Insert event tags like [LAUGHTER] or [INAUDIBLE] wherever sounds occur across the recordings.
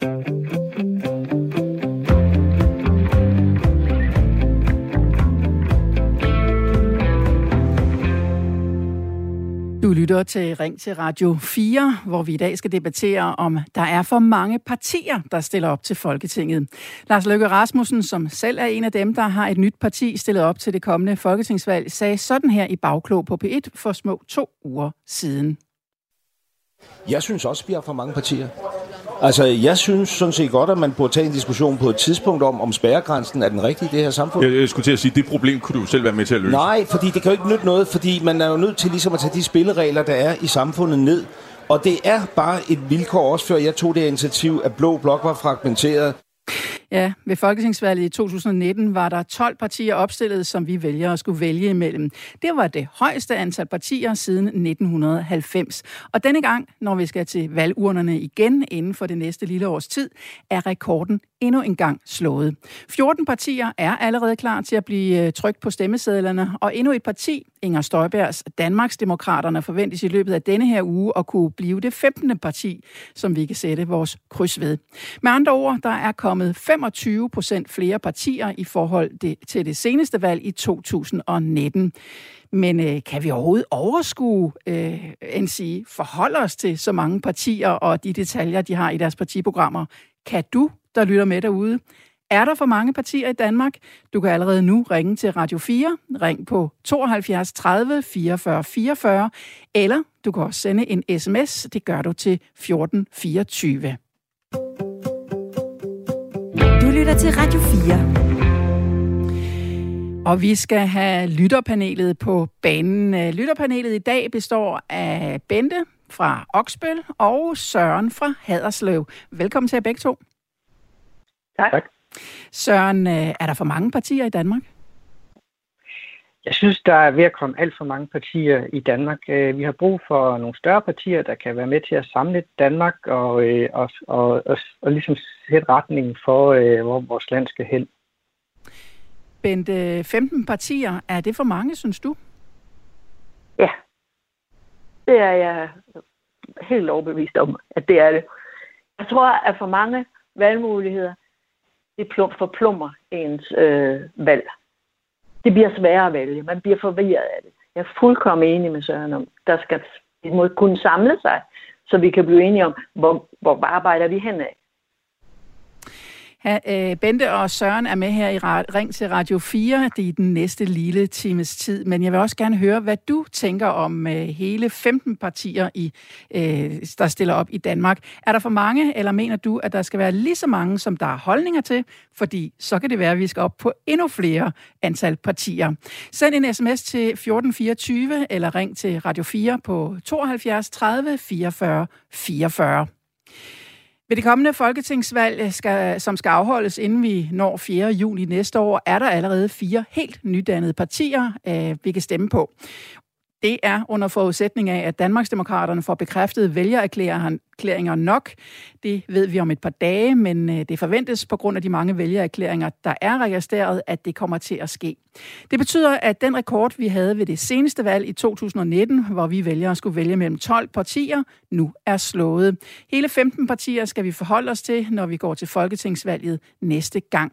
Du lytter til Ring til Radio 4, hvor vi i dag skal debattere, om der er for mange partier, der stiller op til Folketinget. Lars Løkke Rasmussen, som selv er en af dem, der har et nyt parti stillet op til det kommende folketingsvalg, sagde sådan her i Bagklog på P1 for små to uger siden. Jeg synes også, vi har for mange partier. Altså, jeg synes sådan set godt, at man burde tage en diskussion på et tidspunkt om, om spærregrænsen er den rigtige i det her samfund. Jeg, jeg skulle til at sige, det problem kunne du selv være med til at løse. Nej, fordi det kan jo ikke nytte noget, fordi man er jo nødt til ligesom at tage de spilleregler, der er i samfundet ned. Og det er bare et vilkår også, før jeg tog det initiativ, at Blå Blok var fragmenteret. Ja, ved Folketingsvalget i 2019 var der 12 partier opstillet, som vi vælger at skulle vælge imellem. Det var det højeste antal partier siden 1990. Og denne gang, når vi skal til valgurnerne igen inden for det næste lille års tid, er rekorden endnu en gang slået. 14 partier er allerede klar til at blive øh, trykt på stemmesedlerne, og endnu et parti, Inger Støjbergs Danmarksdemokraterne, forventes i løbet af denne her uge at kunne blive det 15. parti, som vi kan sætte vores kryds ved. Med andre ord, der er kommet 25 procent flere partier i forhold til det seneste valg i 2019. Men øh, kan vi overhovedet overskue, øh, end sige, forholde os til så mange partier og de detaljer, de har i deres partiprogrammer? Kan du, der lytter med derude, er der for mange partier i Danmark? Du kan allerede nu ringe til Radio 4. Ring på 72 30 44 44, eller du kan også sende en sms. Det gør du til 1424. Du lytter til Radio 4. Og vi skal have lytterpanelet på banen. Lytterpanelet i dag består af Bente fra Oksbøl og Søren fra Haderslev. Velkommen til jer begge to. Tak. tak. Søren, øh, er der for mange partier i Danmark? Jeg synes, der er ved at komme alt for mange partier i Danmark. Øh, vi har brug for nogle større partier, der kan være med til at samle Danmark og, øh, og, og, og, og ligesom sætte retningen for, hvor vores land skal hen. Bente, 15 partier, er det for mange, synes du? Ja, det er jeg helt overbevist om, at det er det. Jeg tror, at for mange valgmuligheder, det forplummer ens øh, valg. Det bliver sværere at vælge. Man bliver forvirret af det. Jeg er fuldkommen enig med Søren om, der skal vi må kunne samle sig, så vi kan blive enige om, hvor, hvor arbejder vi henad. Ha, øh, Bente og Søren er med her i Ring til Radio 4. Det er i den næste lille times tid. Men jeg vil også gerne høre, hvad du tænker om øh, hele 15 partier, i, øh, der stiller op i Danmark. Er der for mange, eller mener du, at der skal være lige så mange, som der er holdninger til? Fordi så kan det være, at vi skal op på endnu flere antal partier. Send en sms til 1424, eller ring til Radio 4 på 72 30 44 44. Ved det kommende folketingsvalg, øh, skal, som skal afholdes inden vi når 4. juni næste år, er der allerede fire helt nydannede partier, øh, vi kan stemme på. Det er under forudsætning af, at Danmarksdemokraterne får bekræftet vælgererklæringer nok. Det ved vi om et par dage, men øh, det forventes på grund af de mange vælgererklæringer, der er registreret, at det kommer til at ske. Det betyder, at den rekord, vi havde ved det seneste valg i 2019, hvor vi vælgere skulle vælge mellem 12 partier, nu er slået. Hele 15 partier skal vi forholde os til, når vi går til folketingsvalget næste gang.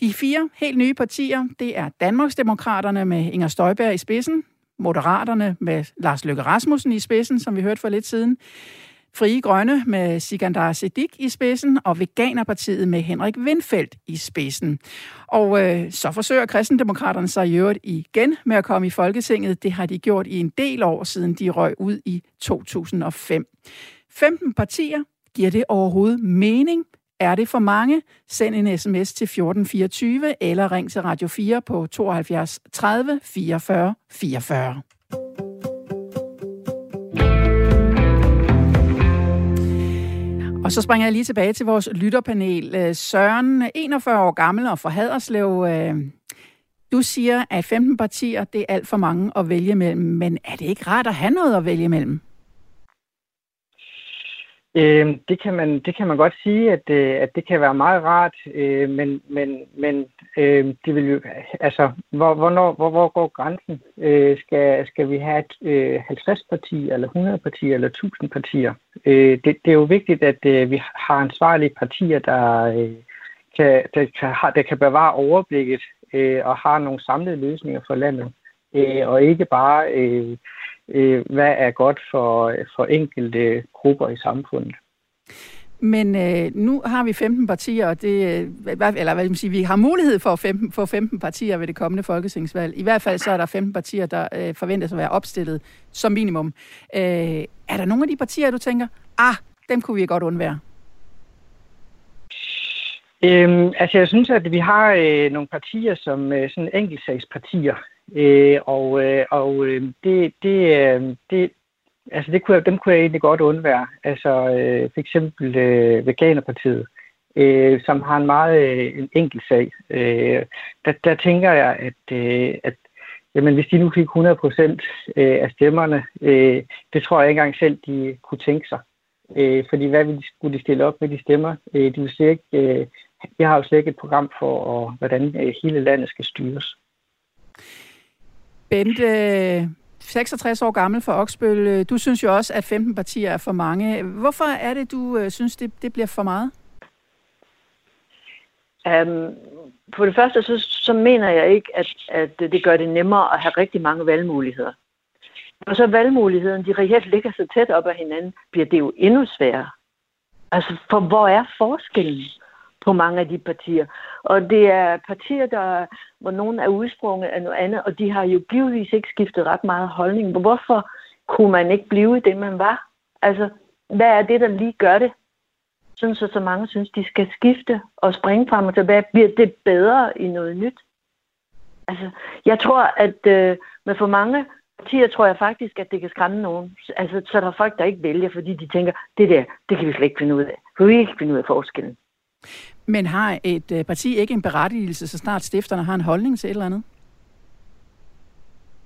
De fire helt nye partier, det er Danmarksdemokraterne med Inger Støjberg i spidsen, Moderaterne med Lars Løkke Rasmussen i spidsen, som vi hørte for lidt siden. Frie Grønne med Sigandar Sedik i spidsen, og Veganerpartiet med Henrik Windfeldt i spidsen. Og øh, så forsøger kristendemokraterne sig i øvrigt igen med at komme i Folketinget. Det har de gjort i en del år, siden de røg ud i 2005. 15 partier. Giver det overhovedet mening? Er det for mange? Send en sms til 1424 eller ring til Radio 4 på 72 30 44 44. Og så springer jeg lige tilbage til vores lytterpanel. Øh, Søren, 41 år gammel og fra Haderslev. Øh, du siger, at 15 partier, det er alt for mange at vælge mellem. Men er det ikke rart at have noget at vælge mellem? Øh, det, kan man, det kan man godt sige, at, øh, at det kan være meget rart, øh, men, men, men øh, det vil jo, altså, hvor, hvornår, hvor, hvor går grænsen? Øh, skal, skal vi have øh, 50 partier, eller 100 partier, eller 1000 partier? Øh, det, det er jo vigtigt, at øh, vi har ansvarlige partier, der, øh, kan, der, kan, der kan bevare overblikket øh, og har nogle samlede løsninger for landet, øh, og ikke bare... Øh, øh, hvad er godt for, for enkelte grupper i samfundet. Men øh, nu har vi 15 partier, og det, øh, eller hvad man sige, vi har mulighed for at 15, få 15 partier ved det kommende folketingsvalg. I hvert fald så er der 15 partier, der øh, forventes at være opstillet som minimum. Øh, er der nogle af de partier, du tænker, ah, dem kunne vi godt undvære? Øhm, altså jeg synes, at vi har øh, nogle partier som øh, sådan enkeltsagspartier, Øh, og øh, og øh, det, det, øh, det, altså det kunne jeg, dem kunne jeg egentlig godt undvære. Altså øh, for eksempel øh, Veganerpartiet, øh, som har en meget øh, en enkel sag. Øh, der, der tænker jeg, at, øh, at jamen, hvis de nu fik 100 procent øh, af stemmerne, øh, det tror jeg ikke engang selv, de kunne tænke sig. Øh, fordi hvad ville de, skulle de stille op med de stemmer? Øh, de vil slet ikke, øh, jeg har jo slet ikke et program for, og, hvordan øh, hele landet skal styres. Bente, 66 år gammel for Oksbøl. Du synes jo også, at 15 partier er for mange. Hvorfor er det, du øh, synes, det, det bliver for meget? Um, for det første, så, så mener jeg ikke, at, at det gør det nemmere at have rigtig mange valgmuligheder. Og så valgmulighederne, de reelt ligger så tæt op ad hinanden, bliver det jo endnu sværere. Altså, for hvor er forskellen? På mange af de partier. Og det er partier, der, hvor nogen er udsprunget af noget andet, og de har jo givetvis ikke skiftet ret meget holdning. Hvorfor kunne man ikke blive det, man var? Altså, hvad er det, der lige gør det? Sådan så, så mange synes, de skal skifte og springe frem og tilbage. Bliver det bedre i noget nyt? Altså, jeg tror, at øh, med for mange partier tror jeg faktisk, at det kan skræmme nogen. Altså, så er der folk, der ikke vælger, fordi de tænker, det der, det kan vi slet ikke finde ud af. For vi kan ikke finde ud af forskellen. Men har et øh, parti ikke en berettigelse, så snart stifterne har en holdning til et eller andet?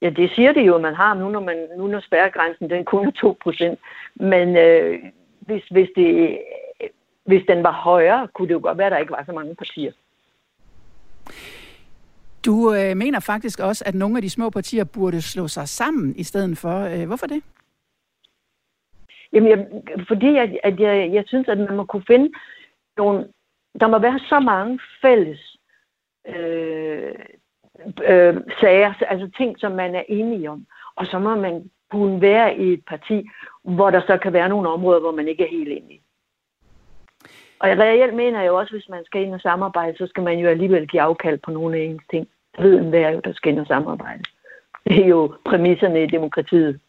Ja, det siger det jo, man har nu, når, man, nu når spærregrænsen den kun er 2 procent. Men øh, hvis, hvis, det, hvis den var højere, kunne det jo godt være, at der ikke var så mange partier. Du øh, mener faktisk også, at nogle af de små partier burde slå sig sammen i stedet for. Øh, hvorfor det? Jamen, jeg, fordi jeg, at jeg, jeg synes, at man må kunne finde nogle der må være så mange fælles øh, øh, sager, altså ting, som man er enige om. Og så må man kunne være i et parti, hvor der så kan være nogle områder, hvor man ikke er helt enig. Og jeg reelt mener jeg jo også, hvis man skal ind og samarbejde, så skal man jo alligevel give afkald på nogle af ens ting. Det Ved er jo, der skal ind og samarbejde. Det er jo præmisserne i demokratiet.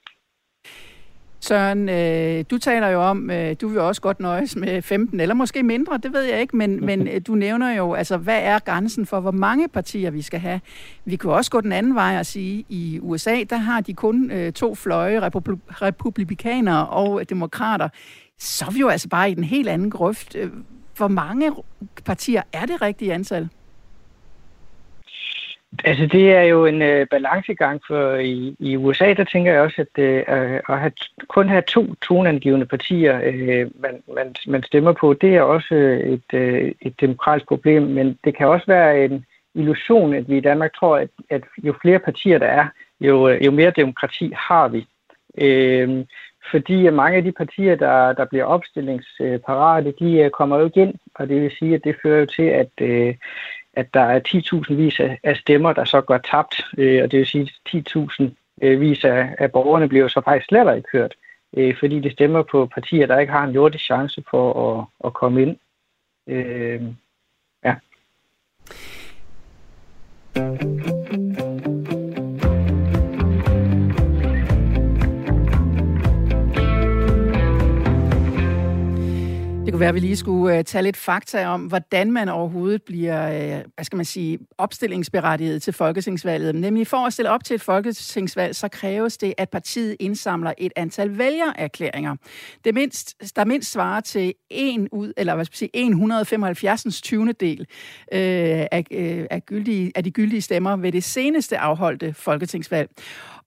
Søren, øh, du taler jo om, øh, du vil også godt nøjes med 15, eller måske mindre, det ved jeg ikke, men, men [LAUGHS] øh, du nævner jo, altså, hvad er grænsen for, hvor mange partier vi skal have? Vi kunne også gå den anden vej og sige, i USA, der har de kun øh, to fløje, republi- republikanere og demokrater. Så er vi jo altså bare i den helt anden grøft. Øh, hvor mange partier er det rigtige antal? Altså, det er jo en øh, balancegang for i, i USA, der tænker jeg også, at øh, at have, kun have to tonangivende partier, øh, man, man, man stemmer på, det er også et, øh, et demokratisk problem, men det kan også være en illusion, at vi i Danmark tror, at, at jo flere partier der er, jo, øh, jo mere demokrati har vi. Øh, fordi mange af de partier, der, der bliver opstillingsparate, de øh, kommer jo ikke ind, og det vil sige, at det fører jo til, at øh, at der er 10.000 vis af stemmer, der så går tabt, øh, og det vil sige, at 10.000 øh, vis af, af borgerne bliver så faktisk slet ikke hørt, øh, fordi de stemmer på partier, der ikke har en jordisk chance for at, at komme ind. Øh, ja. Kunne være, at vi lige skulle uh, tage lidt fakta om, hvordan man overhovedet bliver, uh, hvad skal man sige, opstillingsberettiget til folketingsvalget. Nemlig for at stille op til et folketingsvalg, så kræves det, at partiet indsamler et antal vælgererklæringer. Det mindst, der mindst svarer til en ud, eller hvad skal man sige, 175. 20. del uh, af, uh, af, gyldige, af de gyldige stemmer ved det seneste afholdte folketingsvalg.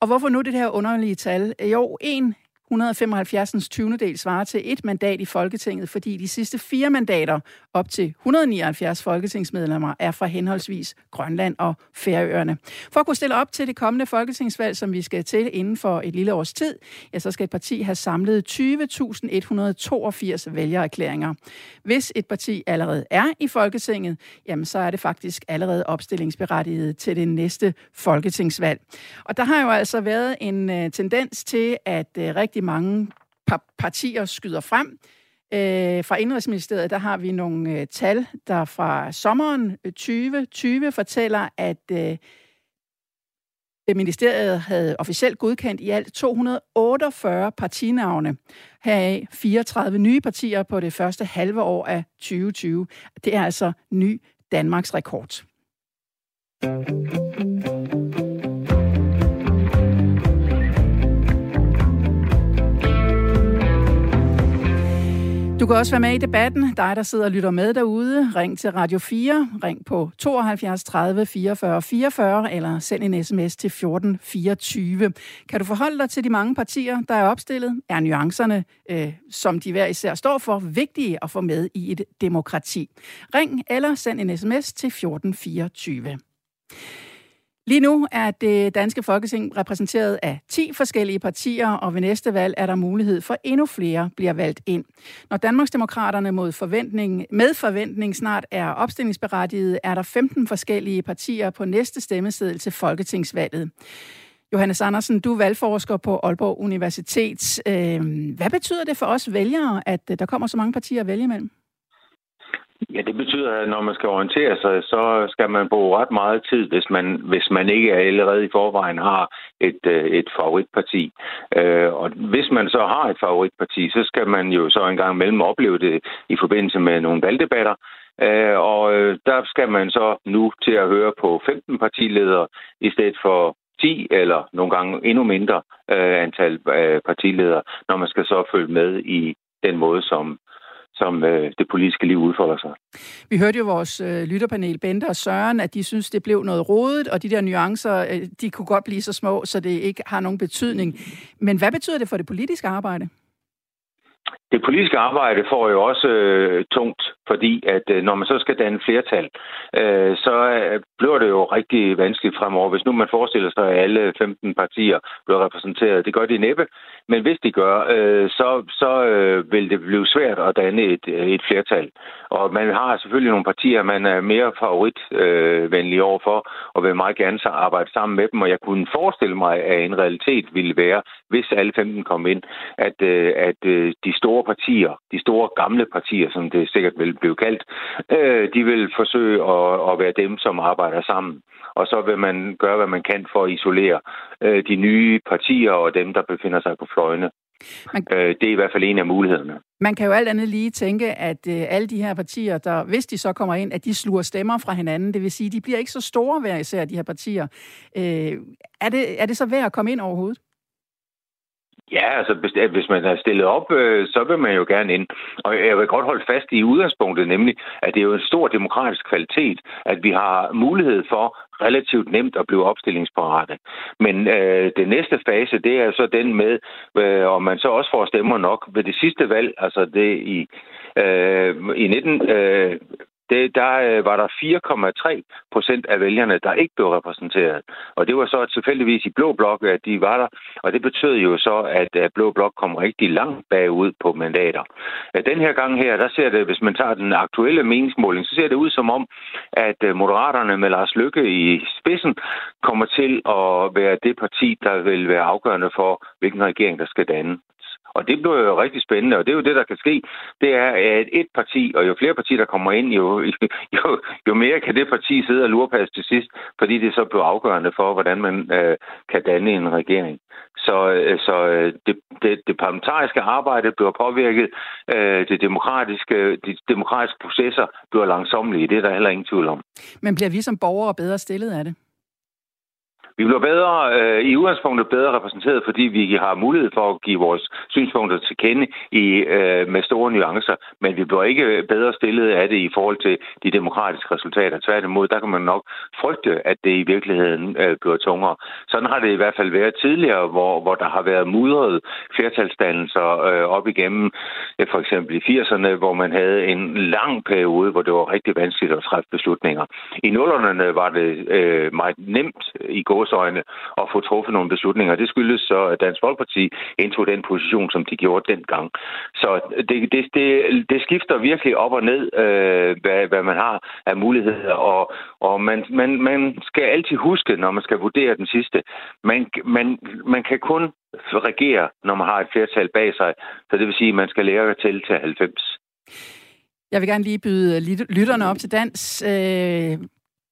Og hvorfor nu det her underlige tal? Jo, en 175. 20. del svarer til et mandat i Folketinget, fordi de sidste fire mandater op til 179 folketingsmedlemmer er fra henholdsvis Grønland og Færøerne. For at kunne stille op til det kommende folketingsvalg, som vi skal til inden for et lille års tid, ja, så skal et parti have samlet 20.182 vælgererklæringer. Hvis et parti allerede er i Folketinget, jamen så er det faktisk allerede opstillingsberettiget til det næste folketingsvalg. Og der har jo altså været en øh, tendens til, at øh, rigtig rigtig mange partier skyder frem. Øh, fra Indrigsministeriet, der har vi nogle øh, tal, der fra sommeren øh, 2020 fortæller, at øh, øh, ministeriet havde officielt godkendt i alt 248 partinavne. Heraf 34 nye partier på det første halve år af 2020. Det er altså ny Danmarks rekord. Du kan også være med i debatten. Dig, der sidder og lytter med derude, ring til Radio 4. Ring på 72 30 44 44 eller send en sms til 14 24. Kan du forholde dig til de mange partier, der er opstillet? Er nuancerne, øh, som de hver især står for, vigtige at få med i et demokrati? Ring eller send en sms til 14 24. Lige nu er det danske folketing repræsenteret af 10 forskellige partier, og ved næste valg er der mulighed for endnu flere bliver valgt ind. Når Danmarksdemokraterne mod forventning, med forventning snart er opstillingsberettiget, er der 15 forskellige partier på næste stemmeseddel til folketingsvalget. Johannes Andersen, du er valgforsker på Aalborg Universitet. Øhm, hvad betyder det for os vælgere, at øh, der kommer så mange partier at vælge imellem? Ja, det betyder, at når man skal orientere sig, så skal man bruge ret meget tid, hvis man, hvis man ikke allerede i forvejen har et, øh, et favoritparti. Øh, og hvis man så har et favoritparti, så skal man jo så en gang imellem opleve det i forbindelse med nogle valgdebatter. Øh, og øh, der skal man så nu til at høre på 15 partiledere i stedet for 10 eller nogle gange endnu mindre øh, antal partiledere, når man skal så følge med i den måde, som som øh, det politiske liv udfolder sig. Vi hørte jo vores øh, lytterpanel, Bente og Søren, at de synes, det blev noget rodet, og de der nuancer, øh, de kunne godt blive så små, så det ikke har nogen betydning. Men hvad betyder det for det politiske arbejde? Det politiske arbejde får jo også øh, tungt, fordi at øh, når man så skal danne flertal, øh, så øh, bliver det jo rigtig vanskeligt fremover. Hvis nu man forestiller sig, at alle 15 partier bliver repræsenteret, det gør de næppe, men hvis de gør, øh, så, så øh, vil det blive svært at danne et, øh, et flertal. Og man har selvfølgelig nogle partier, man er mere favoritvenlig øh, overfor, og vil meget gerne så arbejde sammen med dem. Og jeg kunne forestille mig, at en realitet ville være, hvis alle 15 kom ind, at, øh, at øh, de store partier, de store gamle partier, som det sikkert vil blive kaldt, øh, de vil forsøge at, at være dem, som arbejder sammen. Og så vil man gøre, hvad man kan for at isolere øh, de nye partier og dem, der befinder sig på fløjene. Man, øh, det er i hvert fald en af mulighederne. Man kan jo alt andet lige tænke, at øh, alle de her partier, der, hvis de så kommer ind, at de sluger stemmer fra hinanden. Det vil sige, de bliver ikke så store hver især, de her partier. Øh, er, det, er det så værd at komme ind overhovedet? Ja, altså hvis man er stillet op, øh, så vil man jo gerne ind. Og jeg vil godt holde fast i udgangspunktet, nemlig, at det er jo en stor demokratisk kvalitet, at vi har mulighed for relativt nemt at blive opstillingsparate. Men øh, det næste fase, det er så den med, øh, om man så også får stemmer nok ved det sidste valg, altså det i, øh, i 19, øh, det, der øh, var der 4,3 procent af vælgerne, der ikke blev repræsenteret. Og det var så tilfældigvis i Blå Blok, at de var der. Og det betød jo så, at Blå Blok kom rigtig langt bagud på mandater. Den her gang her, der ser det, hvis man tager den aktuelle meningsmåling, så ser det ud som om, at øh, Moderaterne med Lars Lykke i spidsen kommer til at være det parti, der vil være afgørende for, hvilken regering der skal danne. Og det bliver jo rigtig spændende, og det er jo det, der kan ske. Det er, at et parti, og jo flere partier, der kommer ind, jo, [LAUGHS] jo, jo mere kan det parti sidde og lurpasse til sidst, fordi det så bliver afgørende for, hvordan man øh, kan danne en regering. Så, øh, så øh, det, det, det parlamentariske arbejde bliver påvirket, øh, det demokratiske, de demokratiske processer bliver langsommelige. det er der heller ingen tvivl om. Men bliver vi som borgere bedre stillet af det? Vi bliver bedre, øh, i udgangspunktet bedre repræsenteret, fordi vi har mulighed for at give vores synspunkter til kende i, øh, med store nuancer, men vi bliver ikke bedre stillet af det i forhold til de demokratiske resultater. Tværtimod, der kan man nok frygte, at det i virkeligheden øh, bliver tungere. Sådan har det i hvert fald været tidligere, hvor, hvor der har været mudret flertalsdannelser øh, op igennem, øh, for eksempel i 80'erne, hvor man havde en lang periode, hvor det var rigtig vanskeligt at træffe beslutninger. I nullerne var det øh, meget nemt i godsøjne at få truffet nogle beslutninger. Det skyldes så, at Dansk Folkeparti indtog den position, som de gjorde dengang. Så det, det, det, det skifter virkelig op og ned, øh, hvad, hvad man har af muligheder, og, og man, man, man skal altid huske, når man skal vurdere den sidste, man, man, man kan kun regere, når man har et flertal bag sig, så det vil sige, at man skal lære til til 90. Jeg vil gerne lige byde lytterne op til dans. Øh,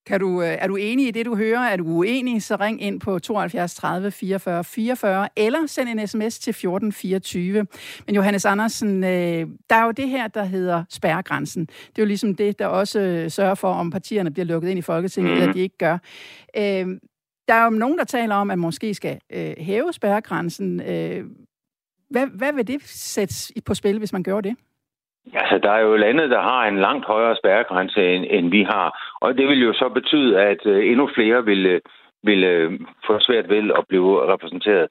kan du, øh, er du enig i det, du hører? Er du uenig, så ring ind på 72 30 44 44, eller send en sms til 1424. Men Johannes Andersen, øh, der er jo det her, der hedder spærregrænsen. Det er jo ligesom det, der også sørger for, om partierne bliver lukket ind i Folketinget, mm. eller de ikke gør. Der er jo nogen, der taler om, at man måske skal hæve spærregrænsen. Hvad, hvad vil det sætte på spil, hvis man gør det? Altså, der er jo lande, der har en langt højere spærregrænse, end, end vi har. Og det vil jo så betyde, at øh, endnu flere vil, øh, vil øh, få svært ved at blive repræsenteret.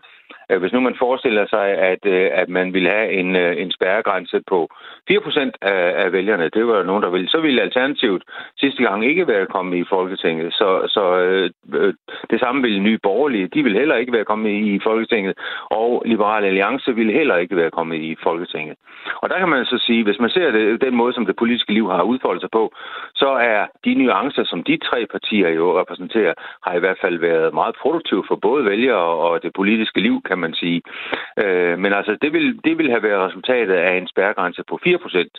Øh, hvis nu man forestiller sig, at, øh, at man vil have en, øh, en spærregrænse på 4% af, af vælgerne, det var nogen, der ville, så ville Alternativet sidste gang ikke være kommet i Folketinget. Så, så øh, øh det samme ville Nye Borgerlige, de ville heller ikke være kommet i Folketinget, og Liberale Alliance ville heller ikke være kommet i Folketinget. Og der kan man så sige, hvis man ser det, den måde, som det politiske liv har udfoldet sig på, så er de nuancer, som de tre partier jo repræsenterer, har i hvert fald været meget produktive for både vælgere og det politiske liv, kan man sige. Øh, men altså, det vil, det vil have været resultatet af en spærregrænse på 4%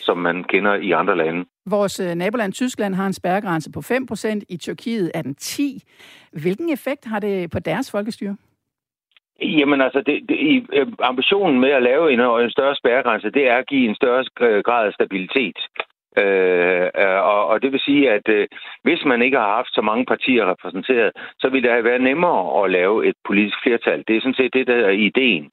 som man kender i andre lande. Vores øh, naboland Tyskland har en spærregrænse på 5% i Tyrkiet er den 10 Hvilken effekt har det på deres folkestyre? Jamen altså, det, det, øh, ambitionen med at lave en, en større spærregrænse, det er at give en større grad af stabilitet. Øh, og, og det vil sige, at øh, hvis man ikke har haft så mange partier repræsenteret, så ville det have været nemmere at lave et politisk flertal. Det er sådan set det, der er ideen.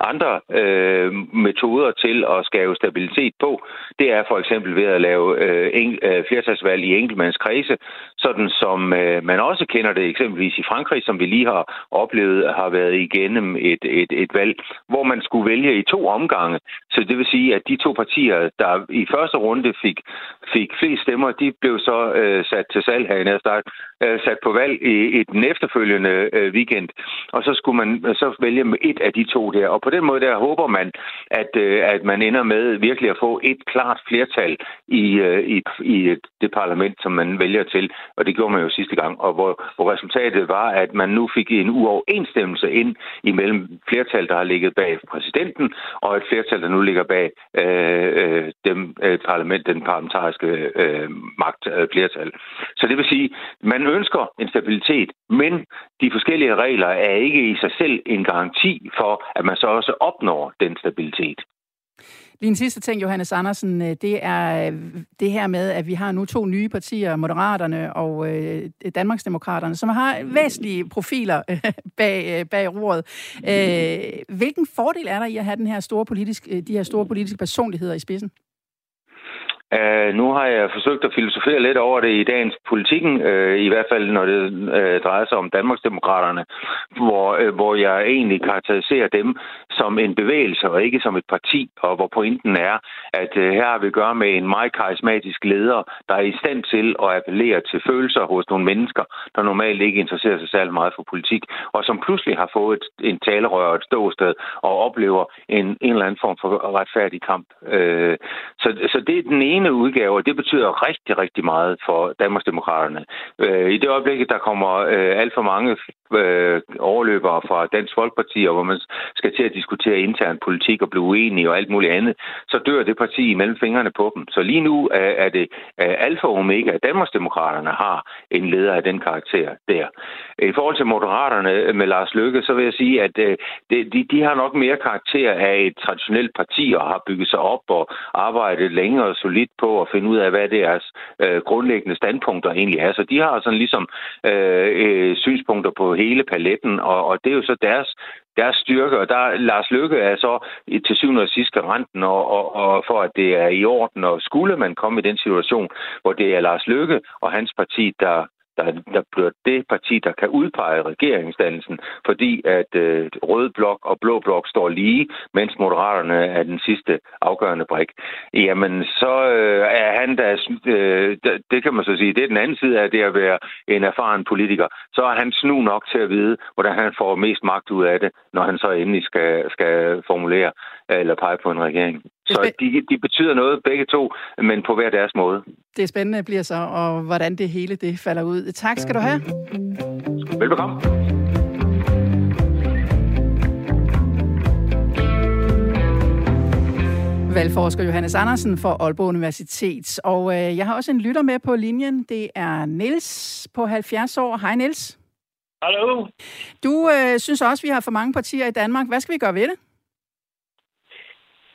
Andre øh, metoder til at skabe stabilitet på, det er for eksempel ved at lave øh, en, øh, flertalsvalg i enkeltmandskredse, sådan som øh, man også kender det eksempelvis i Frankrig, som vi lige har oplevet, har været igennem et, et, et valg, hvor man skulle vælge i to omgange. Så det vil sige, at de to partier, der i første runde fik fik flest stemmer, de blev så øh, sat til salg her i Næstart, øh, sat på valg i, i den efterfølgende øh, weekend. Og så skulle man øh, så vælge et af de to der. Og på den måde der håber man, at, øh, at man ender med virkelig at få et klart flertal i, øh, i, i det parlament, som man vælger til. Og det gjorde man jo sidste gang. Og hvor, hvor resultatet var, at man nu fik en uoverensstemmelse ind imellem flertal, der har ligget bag præsidenten, og et flertal, der nu ligger bag øh, øh dem, øh, parlament, den parlamentariske øh, magt øh, flertal. Så det vil sige, man ønsker en stabilitet, men de forskellige regler er ikke i sig selv en garanti for, at man så også opnår den stabilitet. Lige en sidste ting, Johannes Andersen, øh, det er øh, det her med, at vi har nu to nye partier, Moderaterne og øh, Danmarksdemokraterne, som har væsentlige profiler øh, [LAUGHS] bag, bag roret. hvilken fordel er der i at have den her store politisk, de her store politiske personligheder i spidsen? Uh, nu har jeg forsøgt at filosofere lidt over det i dagens politikken, uh, i hvert fald når det uh, drejer sig om Danmarksdemokraterne, hvor, uh, hvor jeg egentlig karakteriserer dem som en bevægelse og ikke som et parti, og hvor pointen er, at uh, her har vi at gøre med en meget karismatisk leder, der er i stand til at appellere til følelser hos nogle mennesker, der normalt ikke interesserer sig særlig meget for politik, og som pludselig har fået et, en talerør og et ståsted og oplever en, en eller anden form for retfærdig kamp. Uh, så, så det er den ene ene udgave, og det betyder rigtig, rigtig meget for Danmarksdemokraterne. Øh, I det øjeblik, der kommer øh, alt for mange øh, overløbere fra Dansk Folkeparti, og hvor man skal til at diskutere intern politik og blive uenige og alt muligt andet, så dør det parti imellem fingrene på dem. Så lige nu er, er det er alfa og omega, at Danmarksdemokraterne har en leder af den karakter der. I forhold til Moderaterne øh, med Lars Løkke, så vil jeg sige, at øh, de, de har nok mere karakter af et traditionelt parti og har bygget sig op og arbejdet længere og solidt kigge på og finde ud af, hvad deres øh, grundlæggende standpunkter egentlig er. Så de har sådan ligesom øh, øh, synspunkter på hele paletten, og, og det er jo så deres deres styrke, og der Lars Lykke er så til syvende og sidst garanten og, og, og for, at det er i orden, og skulle man komme i den situation, hvor det er Lars Lykke og hans parti, der, der, der bliver det parti, der kan udpege regeringsdannelsen, fordi at øh, rød blok og blå blok står lige, mens moderaterne er den sidste afgørende brik. Jamen, så øh, er han da, øh, det kan man så sige, det er den anden side af det at være en erfaren politiker, så er han snu nok til at vide, hvordan han får mest magt ud af det, når han så endelig skal, skal formulere eller pege på en regering. Så de, de betyder noget begge to, men på hver deres måde. Det spændende bliver så, og hvordan det hele det falder ud. Tak skal du have. Velbekomme. Valgforsker Johannes Andersen for Aalborg Universitet. Og øh, jeg har også en lytter med på linjen. Det er Niels på 70 år. Hej Niels. Hallo. Du øh, synes også, vi har for mange partier i Danmark. Hvad skal vi gøre ved det?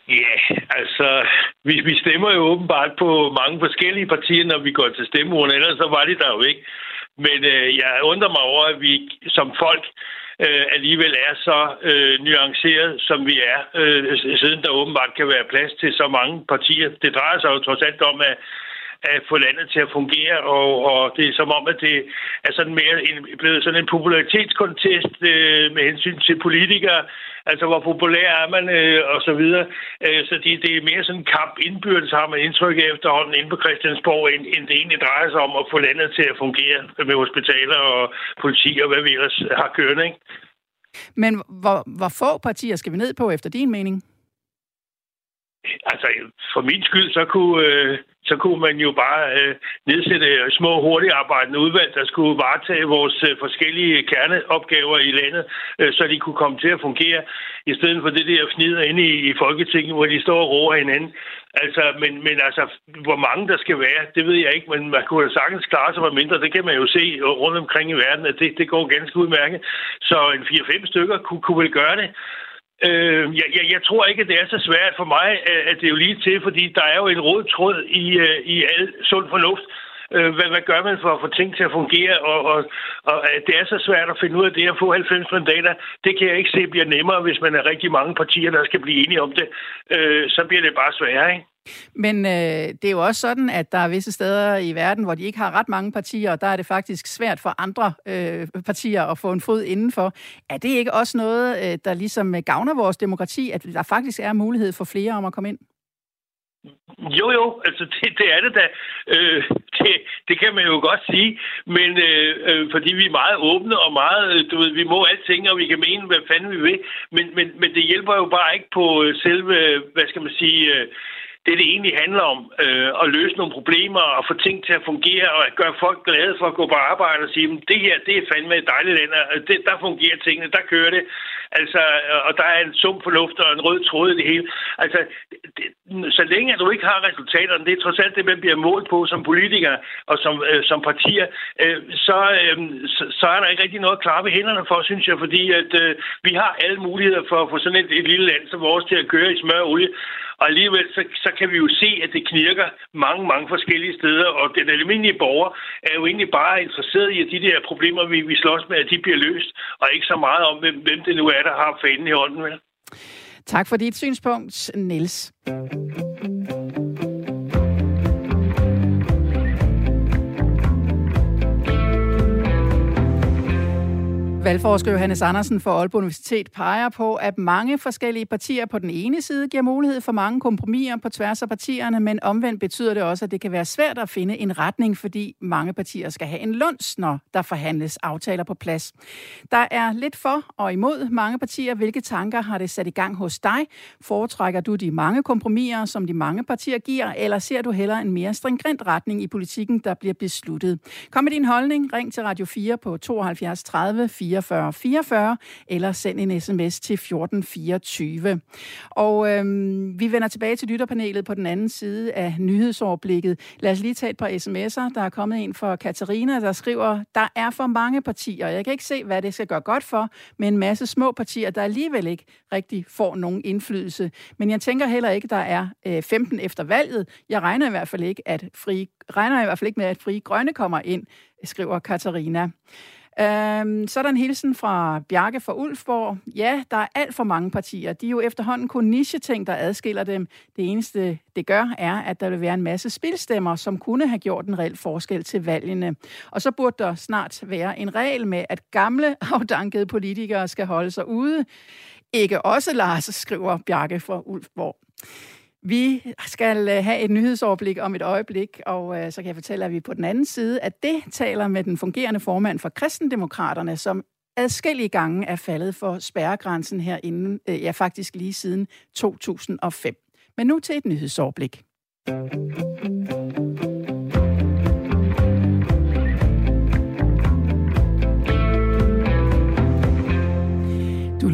Ja, altså, vi, vi stemmer jo åbenbart på mange forskellige partier, når vi går til stemmeurene, ellers så var de der jo ikke. Men øh, jeg undrer mig over, at vi som folk øh, alligevel er så øh, nuanceret, som vi er, øh, siden der åbenbart kan være plads til så mange partier. Det drejer sig jo trods alt om, at at få landet til at fungere, og, og det er som om, at det er sådan mere en, blevet sådan en popularitetskontest øh, med hensyn til politikere, altså hvor populær er man, øh, og så videre. Øh, så det, det er mere sådan en kamp indbyrdes, har man indtryk af efterhånden inde på Christiansborg, end, end det egentlig drejer sig om at få landet til at fungere med hospitaler og politi og hvad vi ellers har kørende, ikke? Men hvor, hvor få partier skal vi ned på, efter din mening? Altså, for min skyld, så kunne, øh, så kunne man jo bare øh, nedsætte små, hurtigt arbejdende udvalg, der skulle varetage vores øh, forskellige kerneopgaver i landet, øh, så de kunne komme til at fungere, i stedet for det der fnider inde i, i Folketinget, hvor de står og roer hinanden. Altså, men, men altså, hvor mange der skal være, det ved jeg ikke, men man kunne da sagtens klare sig for mindre. Det kan man jo se øh, rundt omkring i verden, at det, det går ganske udmærket. Så en 4-5 stykker kunne, kunne vel gøre det. Øh, jeg, jeg, jeg tror ikke, at det er så svært for mig, øh, at det er jo lige til, fordi der er jo en rød tråd i, øh, i al sund fornuft. Øh, hvad, hvad gør man for at få ting til at fungere? Og, og, og det er så svært at finde ud af det at få 90 mandater. Det kan jeg ikke se bliver nemmere, hvis man er rigtig mange partier, der skal blive enige om det. Øh, så bliver det bare sværere, ikke? Men øh, det er jo også sådan, at der er visse steder i verden, hvor de ikke har ret mange partier, og der er det faktisk svært for andre øh, partier at få en fod indenfor. Er det ikke også noget, øh, der ligesom øh, gavner vores demokrati, at der faktisk er mulighed for flere om at komme ind? Jo, jo, altså det, det er det da. Øh, det, det kan man jo godt sige, men øh, øh, fordi vi er meget åbne og meget, øh, du ved, vi må alting, og vi kan mene, hvad fanden vi vil, men, men, men det hjælper jo bare ikke på øh, selve, hvad skal man sige, øh, det, det egentlig handler om, øh, at løse nogle problemer og få ting til at fungere og at gøre folk glade for at gå på arbejde og sige, det her, det er fandme et dejligt land, øh, det, der fungerer tingene, der kører det. Altså, øh, og der er en sum fornuft og en rød tråd i det hele. Altså, det, så længe at du ikke har resultaterne, det er trods alt det, man bliver målt på som politiker og som, øh, som partier, øh, så, øh, så, så er der ikke rigtig noget at klappe hænderne for, synes jeg, fordi at øh, vi har alle muligheder for at få sådan et, et lille land som vores til at køre i smør og olie. Og alligevel så, så kan vi jo se, at det knirker mange, mange forskellige steder, og den almindelige borger er jo egentlig bare interesseret i, at de der problemer, vi, vi slås med, at de bliver løst, og ikke så meget om, hvem, hvem det nu er, der har fanen i hånden. Vel? Tak for dit synspunkt, Niels. Valgforsker Johannes Andersen fra Aalborg Universitet peger på, at mange forskellige partier på den ene side giver mulighed for mange kompromiser på tværs af partierne, men omvendt betyder det også, at det kan være svært at finde en retning, fordi mange partier skal have en lunds, når der forhandles aftaler på plads. Der er lidt for og imod mange partier. Hvilke tanker har det sat i gang hos dig? Foretrækker du de mange kompromiser, som de mange partier giver, eller ser du hellere en mere stringent retning i politikken, der bliver besluttet? Kom med din holdning. Ring til Radio 4 på 72 30 4 44 44, eller send en sms til 1424. Og øhm, vi vender tilbage til lytterpanelet på den anden side af nyhedsoverblikket. Lad os lige tage et par sms'er. Der er kommet en fra Katarina, der skriver, der er for mange partier. Jeg kan ikke se, hvad det skal gøre godt for, men en masse små partier, der alligevel ikke rigtig får nogen indflydelse. Men jeg tænker heller ikke, der er øh, 15 efter valget. Jeg regner i hvert fald ikke, at fri, regner i hvert fald ikke med, at fri grønne kommer ind, skriver Katarina. Øhm, så er der en hilsen fra Bjarke fra Ulfborg. Ja, der er alt for mange partier. De er jo efterhånden kun nicheting, der adskiller dem. Det eneste, det gør, er, at der vil være en masse spilstemmer, som kunne have gjort en reel forskel til valgene. Og så burde der snart være en regel med, at gamle, afdankede politikere skal holde sig ude. Ikke også, Lars, skriver Bjarke fra Ulfborg. Vi skal øh, have et nyhedsoverblik om et øjeblik, og øh, så kan jeg fortælle, at vi på den anden side at det taler med den fungerende formand for Kristendemokraterne, som adskillige gange er faldet for spærregrænsen herinde, øh, ja faktisk lige siden 2005. Men nu til et nyhedsoverblik.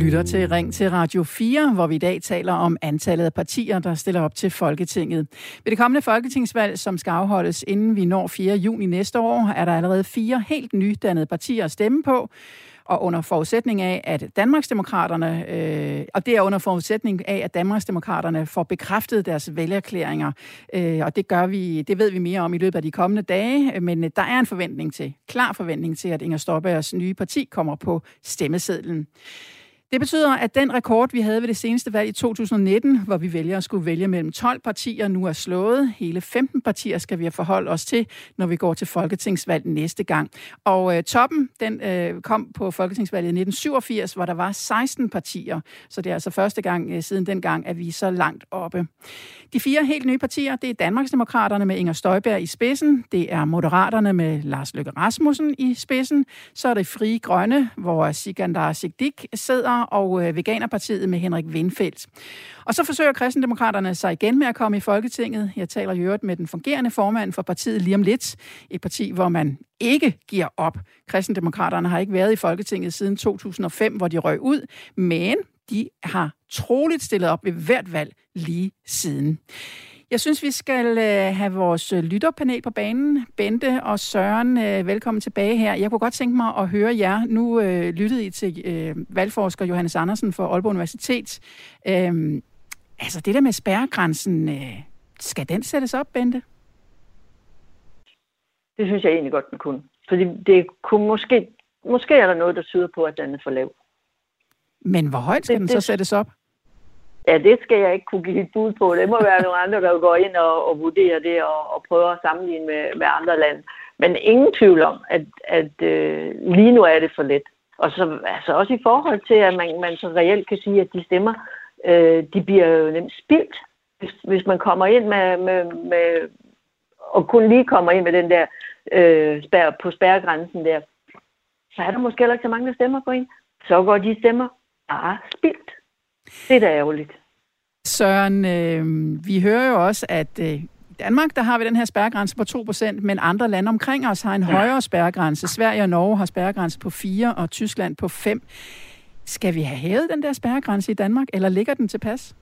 Lytter til Ring til Radio 4, hvor vi i dag taler om antallet af partier, der stiller op til Folketinget. Ved det kommende folketingsvalg, som skal afholdes inden vi når 4. juni næste år, er der allerede fire helt nydannede partier at stemme på. Og under forudsætning af, at Danmarksdemokraterne, øh, og det er under forudsætning af, at Danmarksdemokraterne får bekræftet deres vælgerklæringer, øh, og det gør vi, det ved vi mere om i løbet af de kommende dage, men der er en forventning til, klar forventning til, at Inger Støjbergs nye parti kommer på stemmesedlen. Det betyder, at den rekord, vi havde ved det seneste valg i 2019, hvor vi vælger at skulle vælge mellem 12 partier, nu er slået. Hele 15 partier skal vi forholde os til, når vi går til folketingsvalg næste gang. Og øh, toppen, den øh, kom på folketingsvalget i 1987, hvor der var 16 partier. Så det er altså første gang øh, siden dengang, at vi er så langt oppe. De fire helt nye partier, det er Danmarksdemokraterne med Inger Støjberg i spidsen, det er Moderaterne med Lars Løkke Rasmussen i spidsen, så er det Frie Grønne, hvor Sigandar Sigdik sidder, og øh, Veganerpartiet med Henrik Windfeldt. Og så forsøger kristendemokraterne sig igen med at komme i Folketinget. Jeg taler i øvrigt med den fungerende formand for partiet lige om lidt. Et parti, hvor man ikke giver op. Kristendemokraterne har ikke været i Folketinget siden 2005, hvor de røg ud, men de har troligt stillet op ved hvert valg lige siden. Jeg synes, vi skal øh, have vores øh, lytterpanel på banen. Bente og Søren, øh, velkommen tilbage her. Jeg kunne godt tænke mig at høre jer. Nu øh, lyttede I til øh, valgforsker Johannes Andersen for Aalborg Universitet. Øh, altså det der med spærregrænsen, øh, skal den sættes op, Bente? Det synes jeg egentlig godt, den kunne. Fordi det kunne måske, måske er der noget, der tyder på, at den er for lav. Men hvor højt skal det, den så sættes op? Ja, det skal jeg ikke kunne give et bud på. Det må være nogle andre, der går ind og, og vurderer det og, og prøver at sammenligne med, med andre lande. Men ingen tvivl om, at, at øh, lige nu er det for let. Og så altså også i forhold til, at man, man så reelt kan sige, at de stemmer, øh, de bliver jo nemt spildt, hvis, hvis man kommer ind med, med, med og kun lige kommer ind med den der øh, spær, på spærregrænsen der, så er der måske heller ikke så mange, der stemmer på en. Så går de stemmer bare spildt. Det er da ærgerligt. Søren, øh, vi hører jo også, at øh, i Danmark, der har vi den her spærregrænse på 2%, men andre lande omkring os har en ja. højere spærregrænse. Sverige og Norge har spærregrænse på 4, og Tyskland på 5. Skal vi have hævet den der spærregrænse i Danmark, eller ligger den til pas?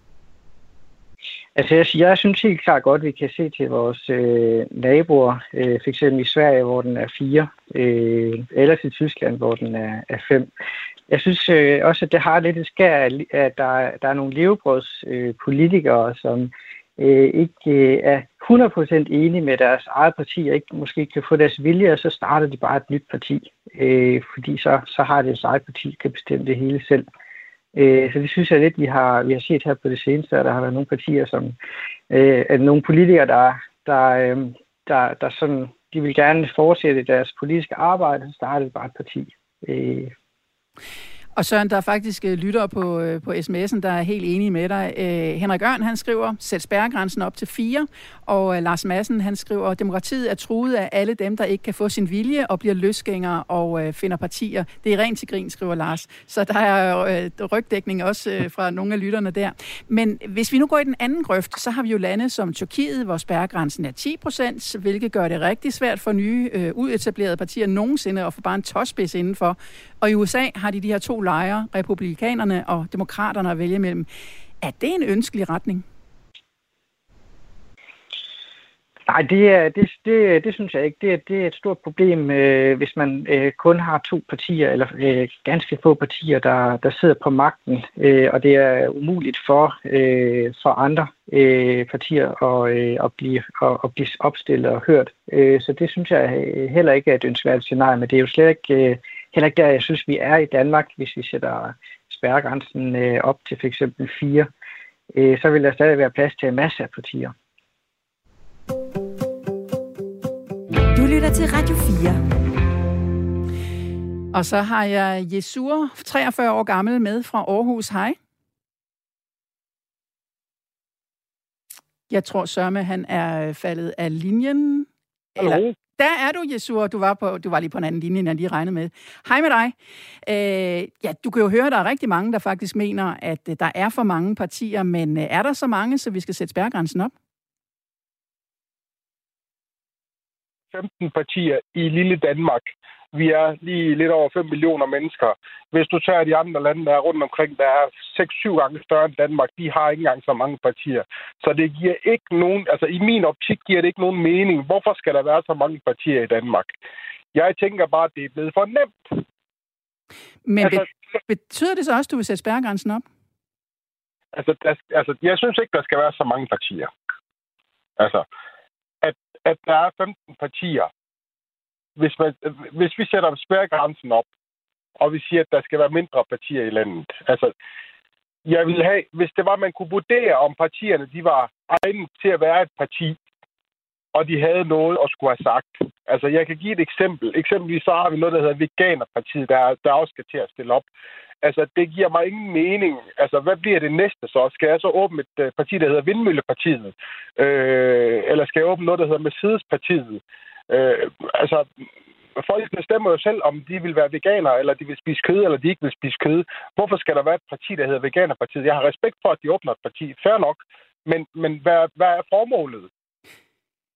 Altså, jeg, jeg synes helt klart godt, at vi kan se til vores øh, naboer, øh, f.eks. i Sverige, hvor den er 4, øh, eller til Tyskland, hvor den er, er 5. Jeg synes øh, også, at det har lidt et skær, at der, der er nogle levebrødspolitikere, øh, som øh, ikke øh, er 100% enige med deres eget parti, og ikke måske kan få deres vilje, og så starter de bare et nyt parti. Øh, fordi så, så har det deres eget parti, kan bestemme det hele selv. Øh, så det synes jeg lidt, vi har, vi har set her på det seneste, at der har været nogle partier, som, øh, at nogle politikere, der, der, øh, der, der sådan, de vil gerne fortsætte deres politiske arbejde, så starter det bare et parti. Øh, og Søren, der er faktisk øh, lyttere lytter på, øh, på sms'en, der er helt enige med dig. Øh, Henrik Ørn, han skriver, sæt spærregrænsen op til fire. Og øh, Lars Madsen, han skriver, demokratiet er truet af alle dem, der ikke kan få sin vilje og bliver løsgængere og øh, finder partier. Det er rent til grin, skriver Lars. Så der er øh, rygdækning også øh, fra nogle af lytterne der. Men hvis vi nu går i den anden grøft, så har vi jo lande som Tyrkiet, hvor spærregrænsen er 10 procent, hvilket gør det rigtig svært for nye øh, uetablerede partier nogensinde at få bare en tåspids indenfor. Og i USA har de de her to lejre, republikanerne og demokraterne at vælge mellem. Er det en ønskelig retning? Nej, det, er, det, det, det synes jeg ikke. Det er, det er et stort problem, øh, hvis man øh, kun har to partier, eller øh, ganske få partier, der, der sidder på magten, øh, og det er umuligt for, øh, for andre øh, partier at, øh, at, blive, at, at blive opstillet og hørt. Øh, så det synes jeg øh, heller ikke er et ønskværdigt scenarie, men det er jo slet ikke, øh, heller ikke der, jeg synes, vi er i Danmark, hvis vi sætter spærregrænsen øh, op til f.eks. fire. Øh, så vil der stadig være plads til en masse af partier. Du lytter til Radio 4. Og så har jeg Jesur, 43 år gammel, med fra Aarhus. Hej. Jeg tror, Sørme, han er faldet af linjen. Hallo. Eller, der er du, Jesur. Du var, på, du var lige på en anden linje, end jeg lige regnede med. Hej med dig. Øh, ja, du kan jo høre, at der er rigtig mange, der faktisk mener, at øh, der er for mange partier, men øh, er der så mange, så vi skal sætte spærregrænsen op? 15 partier i lille Danmark. Vi er lige lidt over 5 millioner mennesker. Hvis du tager de andre lande, der er rundt omkring, der er 6-7 gange større end Danmark, de har ikke engang så mange partier. Så det giver ikke nogen, altså i min optik giver det ikke nogen mening. Hvorfor skal der være så mange partier i Danmark? Jeg tænker bare, at det er blevet for nemt. Men altså, betyder det så også, at du vil sætte spærregrænsen op? Altså, der, altså, jeg synes ikke, der skal være så mange partier. Altså, at der er 15 partier. Hvis, man, hvis vi sætter spærregrænsen op, og vi siger, at der skal være mindre partier i landet. Altså, jeg vil have, hvis det var, man kunne vurdere, om partierne de var egnet til at være et parti, og de havde noget at skulle have sagt. Altså, jeg kan give et eksempel. Eksempelvis så har vi noget, der hedder Veganerpartiet, der, der også skal til at stille op. Altså, det giver mig ingen mening. Altså, hvad bliver det næste så? Skal jeg så åbne et øh, parti, der hedder Vindmøllepartiet? Øh, eller skal jeg åbne noget, der hedder Mercedespartiet? Øh, altså, folk bestemmer jo selv, om de vil være veganere, eller de vil spise kød, eller de ikke vil spise kød. Hvorfor skal der være et parti, der hedder Veganerpartiet? Jeg har respekt for, at de åbner et parti. Fair nok. Men, men hvad, hvad er formålet?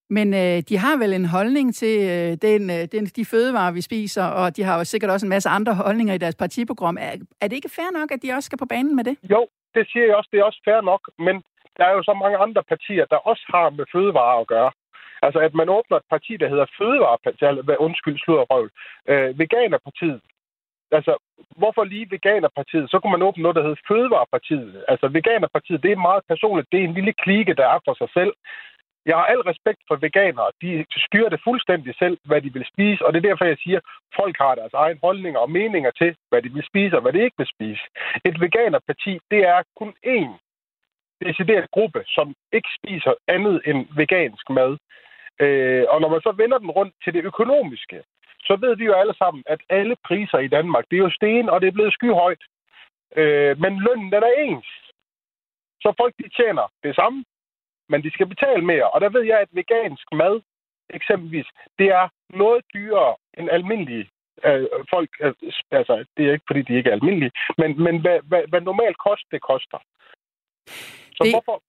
Men øh, de har vel en holdning til øh, den, øh, den, de fødevarer, vi spiser, og de har jo sikkert også en masse andre holdninger i deres partiprogram. Er, er det ikke fair nok, at de også skal på banen med det? Jo, det siger jeg også. Det er også fair nok, men der er jo så mange andre partier, der også har med fødevarer at gøre. Altså, at man åbner et parti, der hedder Fødevarepartiet, undskyld, sludderrøv, øh, Veganerpartiet. Altså, hvorfor lige Veganerpartiet? Så kunne man åbne noget, der hedder Fødevarepartiet. Altså, Veganerpartiet, det er meget personligt. Det er en lille klike, der er for sig selv. Jeg har al respekt for veganere. De styrer det fuldstændig selv, hvad de vil spise, og det er derfor, jeg siger, at folk har deres egen holdninger og meninger til, hvad de vil spise og hvad de ikke vil spise. Et veganerparti, det er kun én decideret gruppe, som ikke spiser andet end vegansk mad. Øh, og når man så vender den rundt til det økonomiske, så ved vi jo alle sammen, at alle priser i Danmark, det er jo sten, og det er blevet skyhøjt. Øh, men lønnen, den er ens. Så folk, de tjener det samme, men de skal betale mere. Og der ved jeg, at vegansk mad, eksempelvis, det er noget dyrere end almindelige øh, folk. Øh, altså, det er ikke, fordi de ikke er almindelige, men, men hvad, hvad, hvad normalt kost, det koster. Så det... hvorfor,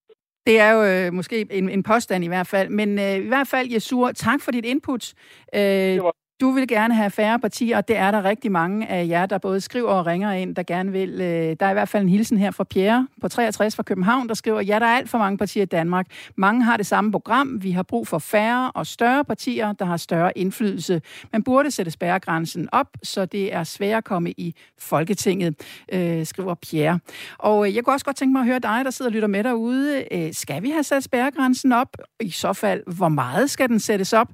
det er jo øh, måske en, en påstand i hvert fald. Men øh, i hvert fald, Jesur, tak for dit input. Øh, det var du vil gerne have færre partier, og det er der rigtig mange af jer, der både skriver og ringer ind, der gerne vil. Øh, der er i hvert fald en hilsen her fra Pierre på 63 fra København, der skriver, ja, der er alt for mange partier i Danmark. Mange har det samme program. Vi har brug for færre og større partier, der har større indflydelse. Man burde sætte spærregrænsen op, så det er svært at komme i Folketinget, øh, skriver Pierre. Og øh, jeg kunne også godt tænke mig at høre dig, der sidder og lytter med derude. Øh, skal vi have sat spærregrænsen op? I så fald, hvor meget skal den sættes op?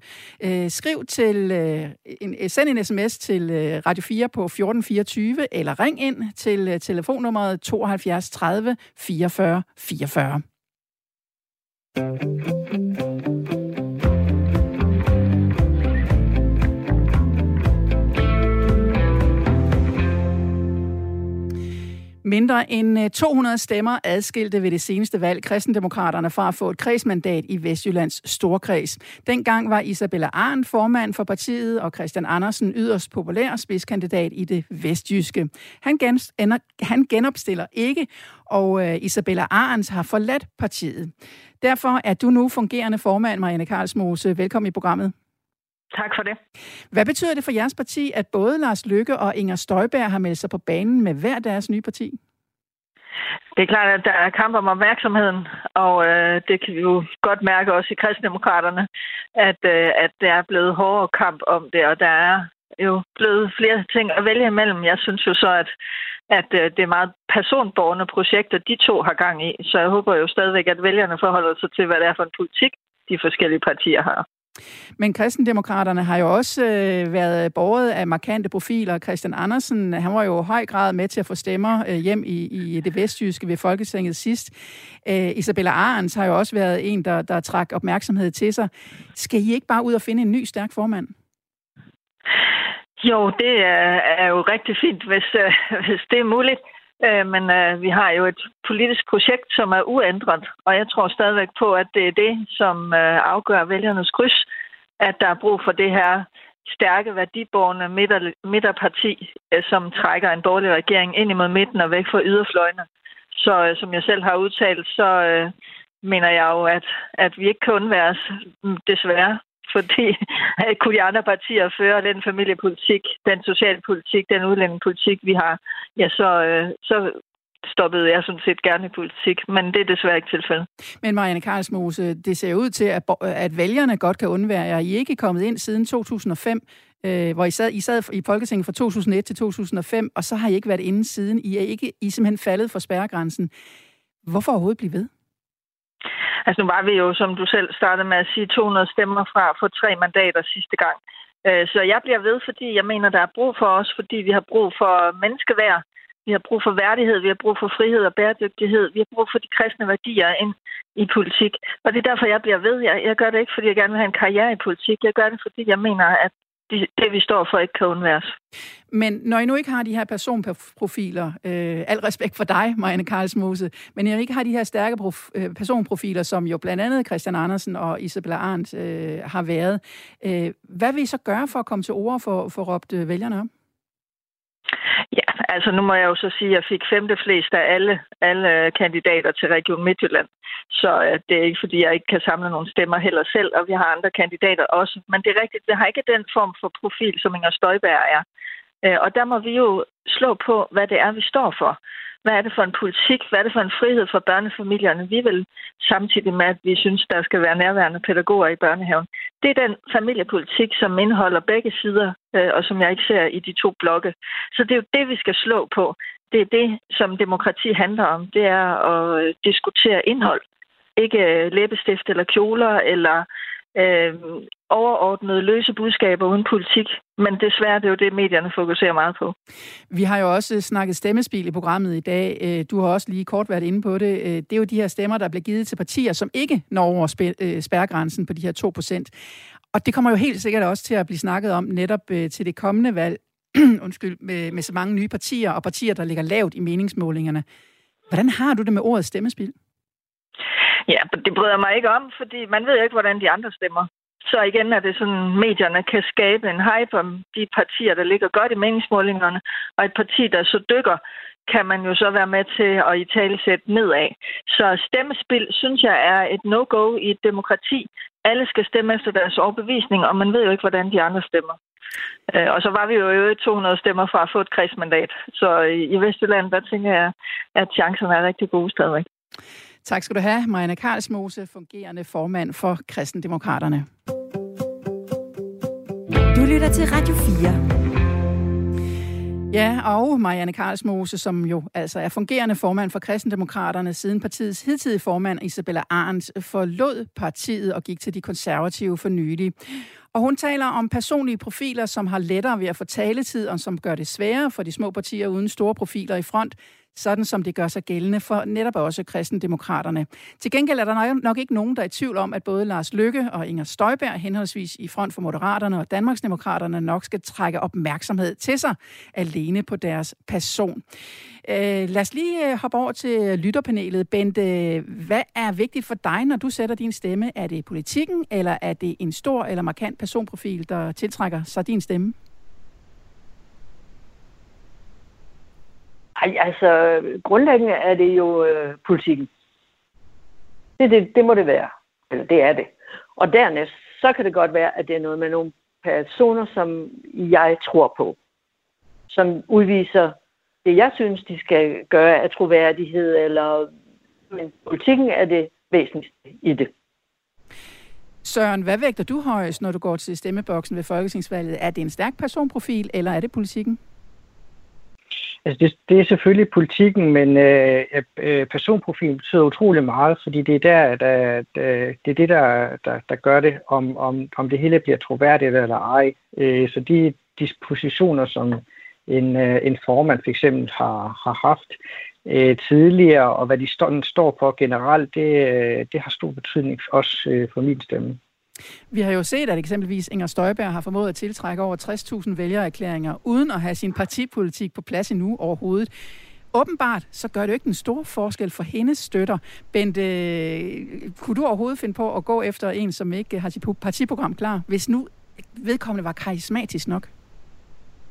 Skriv til en, øh, send en sms til øh, Radio 4 på 1424, eller ring ind til øh, telefonnummeret 72 30 44 44. Mindre end øh, 200 stemmer adskilte ved det seneste valg kristendemokraterne fra at få et kredsmandat i Vestjyllands Storkreds. Dengang var Isabella Arn formand for partiet, og Christian Andersen yderst populær spidskandidat i det vestjyske. Han, gen, han genopstiller ikke, og øh, Isabella Arns har forladt partiet. Derfor er du nu fungerende formand, Marianne Karlsmose. Velkommen i programmet. Tak for det. Hvad betyder det for jeres parti, at både Lars Lykke og Inger Støjberg har meldt sig på banen med hver deres nye parti? Det er klart, at der er kamp om opmærksomheden, og øh, det kan vi jo godt mærke også i kristdemokraterne, at, øh, at det er blevet hårdere kamp om det, og der er jo blevet flere ting at vælge imellem. Jeg synes jo så, at, at øh, det er meget personborgende projekter, de to har gang i, så jeg håber jo stadigvæk, at vælgerne forholder sig til, hvad det er for en politik, de forskellige partier har. Men kristendemokraterne har jo også øh, været borget af markante profiler. Christian Andersen, han var jo i høj grad med til at få stemmer øh, hjem i, i det vestjyske ved Folketinget sidst. Øh, Isabella Arens har jo også været en, der, der trak opmærksomhed til sig. Skal I ikke bare ud og finde en ny stærk formand? Jo, det er, er jo rigtig fint, hvis, øh, hvis det er muligt. Øh, men øh, vi har jo et politisk projekt, som er uændret, og jeg tror stadigvæk på, at det er det, som øh, afgør vælgernes kryds, at der er brug for det her stærke værdiborgende midter, midterparti, øh, som trækker en borgerlig regering ind imod midten og væk fra yderfløjene. Så øh, som jeg selv har udtalt, så øh, mener jeg jo, at, at vi ikke kan undværes, desværre, fordi at [LAUGHS] kunne de andre partier føre den familiepolitik, den socialpolitik, den udlændingepolitik, vi har, ja, så, øh, så stoppede jeg sådan set gerne i politik, men det er desværre ikke tilfældet. Men Marianne Karlsmose, det ser ud til, at, at vælgerne godt kan undvære jer. I er ikke kommet ind siden 2005, øh, hvor I sad, I sad i Folketinget fra 2001 til 2005, og så har I ikke været inde siden. I er ikke I er simpelthen faldet for spærregrænsen. Hvorfor overhovedet blive ved? Altså nu var vi jo, som du selv startede med at sige, 200 stemmer fra for tre mandater sidste gang. Øh, så jeg bliver ved, fordi jeg mener, der er brug for os, fordi vi har brug for menneskeværd, vi har brug for værdighed, vi har brug for frihed og bæredygtighed, vi har brug for de kristne værdier ind i politik. Og det er derfor, jeg bliver ved. Jeg, jeg gør det ikke, fordi jeg gerne vil have en karriere i politik. Jeg gør det, fordi jeg mener, at det, vi står for, ikke kan undværes. Men når I nu ikke har de her personprofiler, øh, al respekt for dig, Marianne Karlsmose, men når I ikke har de her stærke prof, øh, personprofiler, som jo blandt andet Christian Andersen og Isabella Arndt øh, har været, øh, hvad vil I så gøre for at komme til ord for, for råbt øh, vælgerne om? Altså nu må jeg jo så sige, at jeg fik femte flest af alle, alle kandidater til Region Midtjylland. Så uh, det er ikke, fordi jeg ikke kan samle nogle stemmer heller selv, og vi har andre kandidater også. Men det er rigtigt, det har ikke den form for profil, som Inger Støjberg er. Uh, og der må vi jo slå på, hvad det er, vi står for. Hvad er det for en politik? Hvad er det for en frihed for børnefamilierne? Vi vil samtidig med, at vi synes, der skal være nærværende pædagoger i børnehaven. Det er den familiepolitik, som indeholder begge sider, øh, og som jeg ikke ser i de to blokke. Så det er jo det, vi skal slå på. Det er det, som demokrati handler om. Det er at øh, diskutere indhold. Ikke øh, læbestift eller kjoler eller øh, Øhm, overordnede løse budskaber uden politik. Men desværre det er jo det, medierne fokuserer meget på. Vi har jo også snakket stemmespil i programmet i dag. Øh, du har også lige kort været inde på det. Øh, det er jo de her stemmer, der bliver givet til partier, som ikke når over spærgrænsen øh, spærregrænsen på de her 2 procent. Og det kommer jo helt sikkert også til at blive snakket om netop til det kommende valg. [CLEARS THROAT] Undskyld, med, med så mange nye partier og partier, der ligger lavt i meningsmålingerne. Hvordan har du det med ordet stemmespil? Ja, det bryder mig ikke om, fordi man ved ikke, hvordan de andre stemmer. Så igen er det sådan, medierne kan skabe en hype om de partier, der ligger godt i meningsmålingerne, og et parti, der så dykker, kan man jo så være med til at i tale sætte nedad. Så stemmespil, synes jeg, er et no-go i et demokrati. Alle skal stemme efter deres overbevisning, og man ved jo ikke, hvordan de andre stemmer. Øh, og så var vi jo i 200 stemmer fra at få et kredsmandat. Så i Vestjylland, der tænker jeg, at chancerne er rigtig gode stadigvæk. Tak skal du have, Marianne Karlsmose, fungerende formand for Kristendemokraterne. Du lytter til Radio 4. Ja, og Marianne Karlsmose, som jo altså er fungerende formand for Kristendemokraterne, siden partiets hidtidige formand Isabella Arndt forlod partiet og gik til de konservative for nylig. Og hun taler om personlige profiler, som har lettere ved at få taletid, og som gør det sværere for de små partier uden store profiler i front sådan som det gør sig gældende for netop også kristendemokraterne. Til gengæld er der nok ikke nogen, der er i tvivl om, at både Lars Lykke og Inger Støjberg, henholdsvis i front for Moderaterne og Danmarksdemokraterne, nok skal trække opmærksomhed til sig alene på deres person. Øh, lad os lige øh, hoppe over til lytterpanelet. Bente, hvad er vigtigt for dig, når du sætter din stemme? Er det politikken, eller er det en stor eller markant personprofil, der tiltrækker sig din stemme? Ej, altså, grundlæggende er det jo øh, politikken. Det, det, det må det være. Eller det er det. Og dernæst, så kan det godt være, at det er noget med nogle personer, som jeg tror på. Som udviser det, jeg synes, de skal gøre af troværdighed, eller men politikken er det væsentligste i det. Søren, hvad vægter du højst, når du går til stemmeboksen ved Folketingsvalget? Er det en stærk personprofil, eller er det politikken? Altså det, det er selvfølgelig politikken, men øh, øh, øh, personprofilen betyder utrolig meget, fordi det er der, der, der det er det, der, der, der gør det, om, om, om det hele bliver troværdigt eller ej. Øh, så de dispositioner, som en, øh, en formand for eksempel har, har haft øh, tidligere, og hvad de står, står for generelt, det, øh, det har stor betydning også øh, for min stemme. Vi har jo set, at eksempelvis Inger Støjberg har formået at tiltrække over 60.000 vælgererklæringer, uden at have sin partipolitik på plads endnu overhovedet. Åbenbart, så gør det jo ikke en stor forskel for hendes støtter. Bent, øh, kunne du overhovedet finde på at gå efter en, som ikke har sit partiprogram klar, hvis nu vedkommende var karismatisk nok?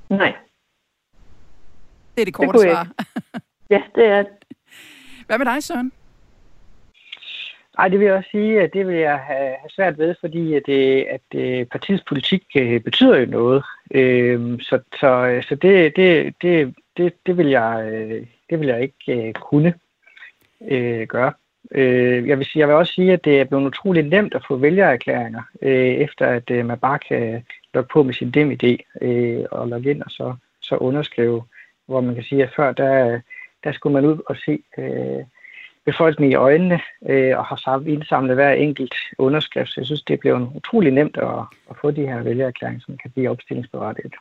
Nej. Det er det korte det svar. ja, det er Hvad med dig, Søren? Nej, det vil jeg også sige, at det vil jeg have, svært ved, fordi at, at, øh, partiets politik øh, betyder jo noget. Øhm, så så, øh, så det, det, det, det, det, vil jeg, det vil jeg ikke kunne gøre. Jeg vil, sige, jeg vil også sige, at det er blevet utroligt nemt at få vælgererklæringer, efter at man bare kan logge på med sin DMID og logge ind og så, så underskrive, hvor man kan sige, at før der, der skulle man ud og se befolkningen i øjnene øh, og har indsamlet hver enkelt underskrift. Så jeg synes, det blevet utrolig nemt at, at få de her vælgererklæringer, som kan blive opstillingsberettiget.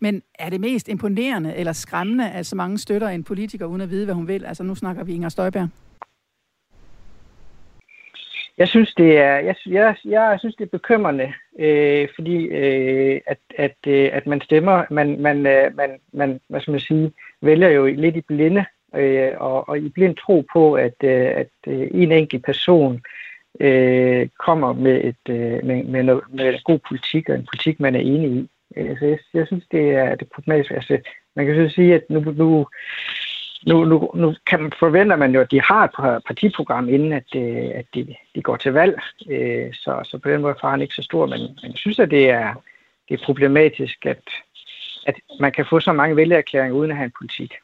Men er det mest imponerende eller skræmmende, at så mange støtter en politiker uden at vide, hvad hun vil? Altså nu snakker vi Inger Støjberg. Jeg synes, det er, jeg, jeg, jeg synes, det er bekymrende, øh, fordi øh, at, at, øh, at man stemmer, man, man, øh, man, man, hvad skal man sige, vælger jo lidt i blinde, øh, og, og i blind tro på, at, øh, at øh, en enkelt person øh, kommer med, et, øh, med, med, noget, med en god politik, og en politik, man er enig i. Altså, jeg, jeg synes, det er det problematisk. Altså, man kan så sige, at nu, nu, nu, nu, nu kan man, forventer man jo, at de har et partiprogram, inden at, øh, at de, de går til valg. Øh, så, så på den måde er faren ikke så stor, men, men jeg synes, at det er, det er problematisk, at, at man kan få så mange vælgererklæringer uden at have en politik.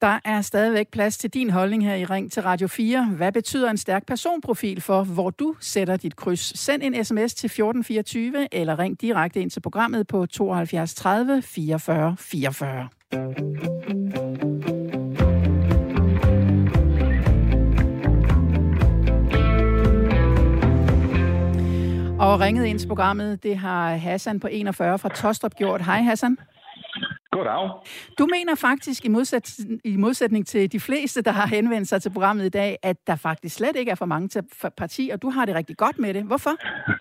Der er stadigvæk plads til din holdning her i Ring til Radio 4. Hvad betyder en stærk personprofil for, hvor du sætter dit kryds? Send en sms til 1424 eller ring direkte ind til programmet på 72 30 44 44. Og ringet ind til programmet, det har Hassan på 41 fra Tostrup gjort. Hej Hassan. Goddag. Du mener faktisk, i, modsæt, i modsætning til de fleste, der har henvendt sig til programmet i dag, at der faktisk slet ikke er for mange til partier, og du har det rigtig godt med det. Hvorfor?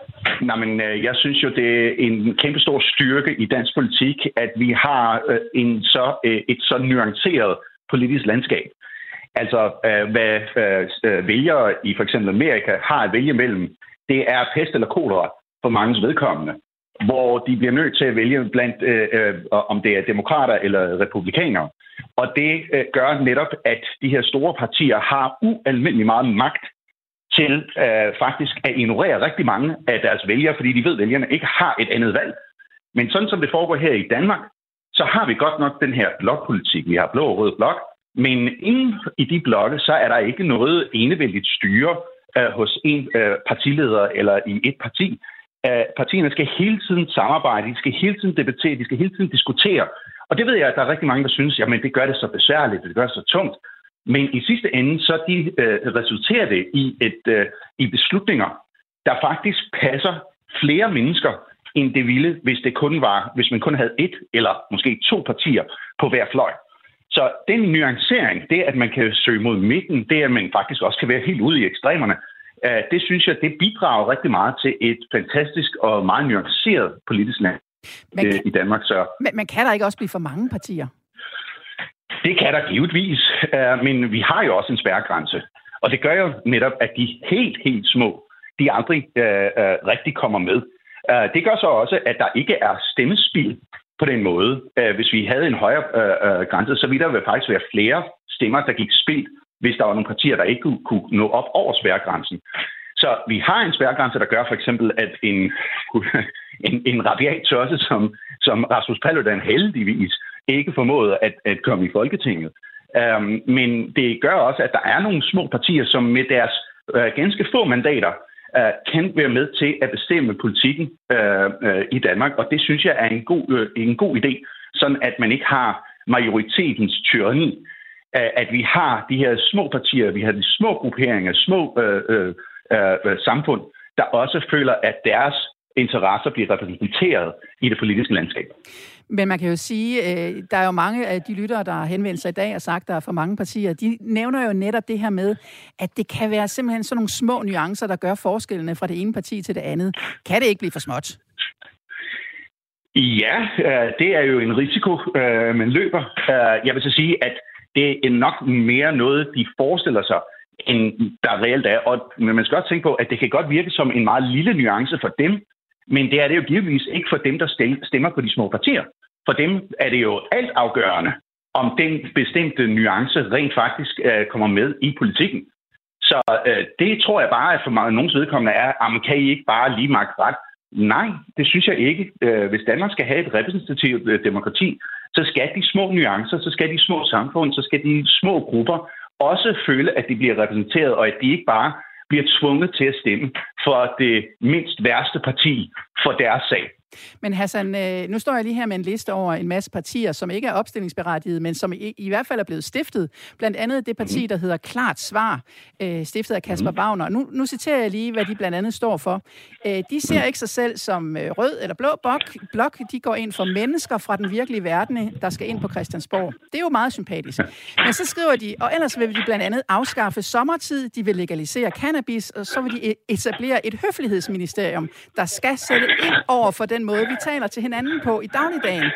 [LAUGHS] Nej, men øh, jeg synes jo, det er en kæmpe stor styrke i dansk politik, at vi har øh, en så, øh, et så nuanceret politisk landskab. Altså, hvad vælgere i for eksempel Amerika har at vælge mellem, det er pest eller kolera for mange vedkommende hvor de bliver nødt til at vælge blandt, øh, øh, om det er demokrater eller republikanere. Og det øh, gør netop, at de her store partier har ualmindelig meget magt til øh, faktisk at ignorere rigtig mange af deres vælgere, fordi de ved, at vælgerne ikke har et andet valg. Men sådan som det foregår her i Danmark, så har vi godt nok den her blokpolitik. Vi har blå og rød blok, men inden i de blokke, så er der ikke noget enevældigt styre øh, hos en øh, partileder eller i et parti at partierne skal hele tiden samarbejde, de skal hele tiden debattere, de skal hele tiden diskutere. Og det ved jeg, at der er rigtig mange, der synes, jamen det gør det så besværligt, det gør det så tungt. Men i sidste ende, så de, øh, resulterer det i, et, øh, i beslutninger, der faktisk passer flere mennesker, end det ville, hvis, det kun var, hvis man kun havde et eller måske to partier på hver fløj. Så den nuancering, det at man kan søge mod midten, det at man faktisk også kan være helt ude i ekstremerne, det synes jeg, det bidrager rigtig meget til et fantastisk og meget nuanceret politisk land Men øh, kan- i Danmark. Så Men, men kan der ikke også blive for mange partier? det kan der givetvis, øh, men vi har jo også en spærregrænse. Og det gør jo netop, at de helt, helt små, de aldrig øh, øh, rigtig kommer med. Øh, det gør så også, at der ikke er stemmespil på den måde. Øh, hvis vi havde en højere øh, øh, grænse, så ville der faktisk være flere stemmer, der gik spild, hvis der var nogle partier, der ikke kunne, kunne nå op over spærregrænsen. Så vi har en spærregrænse, der gør for eksempel, at en, [LAUGHS] en, en radiat tørse, som, som Rasmus Paludan heldigvis ikke formåede at, at komme i Folketinget. Um, men det gør også, at der er nogle små partier, som med deres uh, ganske få mandater uh, kan være med til at bestemme politikken uh, uh, i Danmark. Og det synes jeg er en god, uh, en god idé, sådan at man ikke har majoritetens tyranni. At vi har de her små partier, vi har de små grupperinger, små uh, uh, uh, samfund, der også føler, at deres interesser bliver repræsenteret i det politiske landskab. Men man kan jo sige, øh, der er jo mange af de lyttere, der har henvendt sig i dag og sagt, at der er for mange partier. De nævner jo netop det her med, at det kan være simpelthen sådan nogle små nuancer, der gør forskellene fra det ene parti til det andet. Kan det ikke blive for småt? Ja, øh, det er jo en risiko, øh, man løber. Øh, Jeg vil så sige, at det er nok mere noget, de forestiller sig, end der reelt er. Og, men man skal også tænke på, at det kan godt virke som en meget lille nuance for dem, men det er det jo givetvis ikke for dem, der stemmer på de små partier. For dem er det jo alt afgørende, om den bestemte nuance rent faktisk øh, kommer med i politikken. Så øh, det tror jeg bare, at for mange, nogens vedkommende er, at kan I ikke bare lige magt ret? Nej, det synes jeg ikke. Øh, hvis Danmark skal have et repræsentativt øh, demokrati, så skal de små nuancer, så skal de små samfund, så skal de små grupper også føle, at de bliver repræsenteret, og at de ikke bare bliver tvunget til at stemme for det mindst værste parti for deres sag. Men Hassan, øh, nu står jeg lige her med en liste over en masse partier, som ikke er opstillingsberettigede, men som i, i hvert fald er blevet stiftet. Blandt andet det parti, Mhm. der hedder Klart Svar, øh, stiftet af Kasper Wagner. Nu, nu citerer jeg lige, hvad de blandt andet står for. Øh, de ser ikke sig selv som rød eller blå blok. blok. De går ind for mennesker fra den virkelige verden, der skal ind på Christiansborg. Det er jo meget sympatisk. Men så skriver de, og ellers vil de blandt andet afskaffe sommertid, de vil legalisere cannabis, og så vil de e- etablere et høflighedsministerium, der skal sætte over for den måde, vi taler til hinanden på i dagligdagen,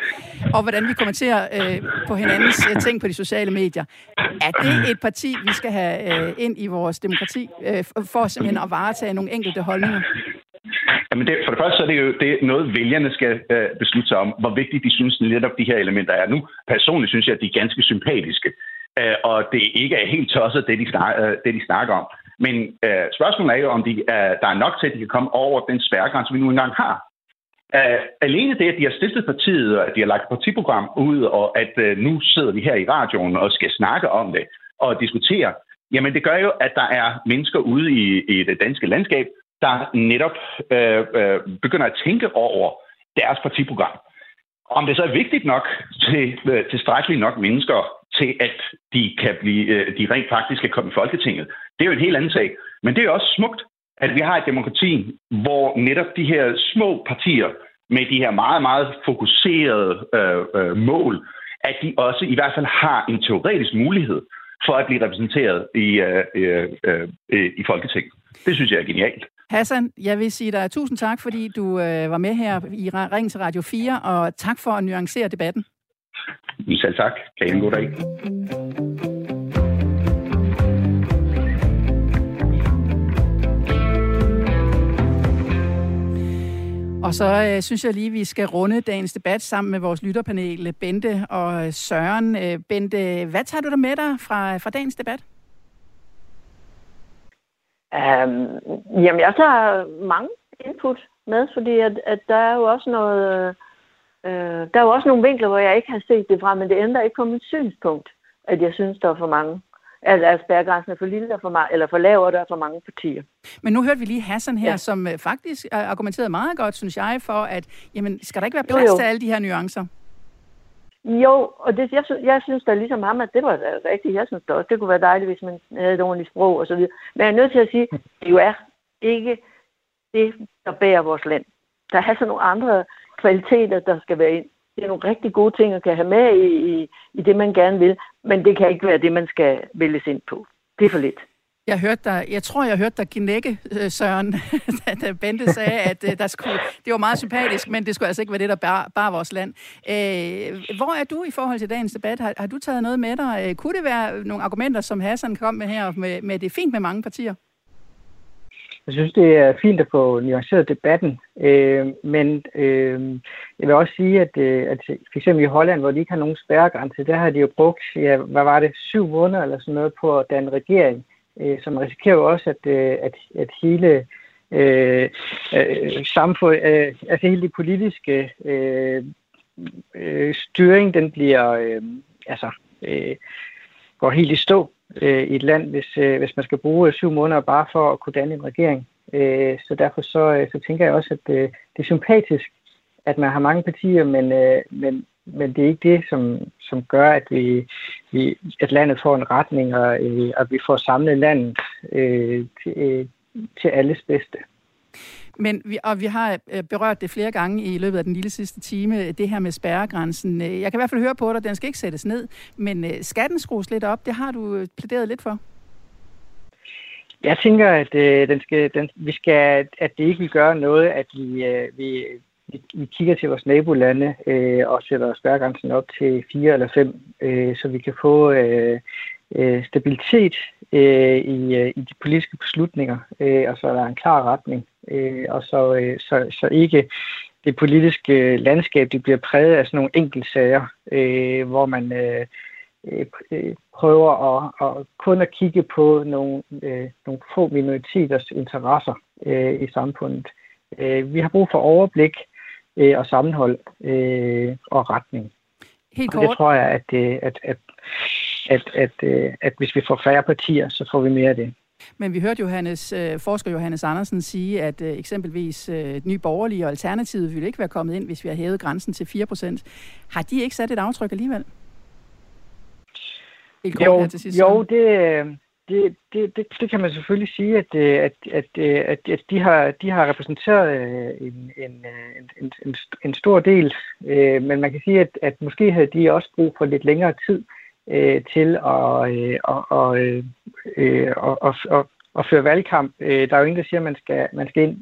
og hvordan vi kommenterer øh, på hinandens øh, ting på de sociale medier. Er det et parti, vi skal have øh, ind i vores demokrati, øh, for simpelthen at varetage nogle enkelte holdninger? Jamen det, for det første så er det jo det er noget, vælgerne skal øh, beslutte sig om, hvor vigtigt de synes netop de her elementer er. Nu personligt synes jeg, at de er ganske sympatiske, øh, og det ikke er helt tosset, det de, snak, øh, det, de snakker om. Men øh, spørgsmålet er jo, om de, øh, der er nok til, at de kan komme over den spærregrænse, vi nu engang har. Uh, alene det, at de har stiftet partiet, og at de har lagt et partiprogram ud, og at uh, nu sidder vi her i radioen og skal snakke om det og diskutere, jamen det gør jo, at der er mennesker ude i, i det danske landskab, der netop øh, øh, begynder at tænke over deres partiprogram. Om det så er vigtigt nok til øh, tilstrækkeligt nok mennesker til, at de kan blive, øh, de rent faktisk kan komme i Folketinget, det er jo en helt anden sag. Men det er også smukt, at vi har et demokrati, hvor netop de her små partier med de her meget, meget fokuserede øh, øh, mål, at de også i hvert fald har en teoretisk mulighed for at blive repræsenteret i, øh, øh, øh, i Folketinget. Det synes jeg er genialt. Hassan, jeg vil sige dig tusind tak, fordi du øh, var med her i Ring til Radio 4, og tak for at nuancere debatten. Selv tak. Kan I en god dag. Og så øh, synes jeg lige, vi skal runde dagens debat sammen med vores lytterpanel, Bente og Søren. Øh, Bente, hvad tager du der med dig fra, fra dagens debat? Um, jamen, jeg tager mange input med, fordi at, at der er jo også noget... Øh, der er jo også nogle vinkler, hvor jeg ikke har set det fra, men det ændrer ikke på mit synspunkt, at jeg synes, der er for mange. Altså, at spærregrænsen er for lille og for, meget, eller for lav, og der er for mange partier. Men nu hørte vi lige Hassan her, ja. Som øh, faktisk øh, argumenterede meget godt, synes jeg, for at, jamen, skal der ikke være Jo, plads jo. til alle de her nuancer? Jo, og det, jeg, sy- jeg synes da ligesom ham, at det var da rigtigt. Jeg synes da også, det kunne være dejligt, hvis man havde et ordentligt sprog og så videre. Men jeg er nødt til at sige, at det jo er ikke det, der bærer vores land. Der er sådan nogle andre kvaliteter, der skal være ind. det er nogle rigtig gode ting at kan have med i, i, i det, man gerne vil, men det kan ikke være det, man skal vælges ind på. Det er for lidt. Jeg hørte dig, jeg tror, jeg hørte dig knække, øh, Søren, [LAUGHS] da, Bente sagde, at øh, der skulle, det var meget sympatisk, men det skulle altså ikke være det, der bar, bar vores land. Øh, hvor er du i forhold til dagens debat? Har, har du taget noget med dig? Øh, kunne det være nogle argumenter, som Hassan kom med her, med, med det er fint med mange partier? Jeg synes, det er fint at få nuanceret debatten, øh, men øh, jeg vil også sige, at, øh, at for eksempel i Holland, hvor de ikke har nogen spærregrænse, der har de jo brugt, ja, hvad var det, syv måneder eller sådan noget på at danne regering, øh, som risikerer jo også, at, øh, at, at hele øh, øh, samfund, øh, altså hele det politiske øh, øh, styring, den bliver, øh, altså, øh, går helt i stå øh, i et land, hvis, øh, hvis man skal bruge øh, syv måneder bare for at kunne danne en regering. Øh, så derfor så, øh, så tænker jeg også, at øh, det er sympatisk, at man har mange partier, men, øh, men, men det er ikke det, som, som gør, at, vi, vi, at landet får en retning, og øh, at vi får samlet landet øh, til, øh, til alles bedste. Men vi, og vi har øh, berørt det flere gange i løbet af den lille sidste time, øh, det her med spærregrænsen. Øh, jeg kan i hvert fald høre på dig, den skal ikke sættes ned, men skal den skrues lidt op? Det har du plæderet lidt for. Jeg tænker, at øh, den skal, den, vi skal, at det ikke vil gøre noget, at vi, øh, vi, vi kigger til vores nabolande øh, og sætter spærregrænsen op til fire eller fem, øh, så vi kan få øh, øh, stabilitet øh, i, øh, i de politiske beslutninger, øh, og så er der en klar retning, øh, og så, øh, så, så ikke det politiske landskab det bliver præget af sådan nogle enkeltsager, øh, hvor man øh, øh, prøver at, at kun at kigge på nogle, øh, nogle få minoriteters interesser øh, i samfundet. Øh, vi har brug for overblik øh, og sammenhold øh, og retning. Helt kort. Og det tror jeg, at, øh, at, at, at, at, at, at hvis vi får færre partier, så får vi mere af det. Men vi hørte Johannes, øh, forsker Johannes Andersen sige, at øh, eksempelvis øh, Ny Borgerlige og Alternativet ville ikke være kommet ind, hvis vi har hævet grænsen til 4 procent. Har de ikke sat et aftryk alligevel? Helt jo, til sidst, jo det, det, det, det, det kan man selvfølgelig sige, at, at, at, at, at de, har, de har repræsenteret en, en, en, en, en stor del, men man kan sige, at, at måske havde de også brug for lidt længere tid øh, til at, øh, og, og, øh, og, og, og, og føre valgkamp. Øh, der er jo ingen, der siger, at man skal, man skal ind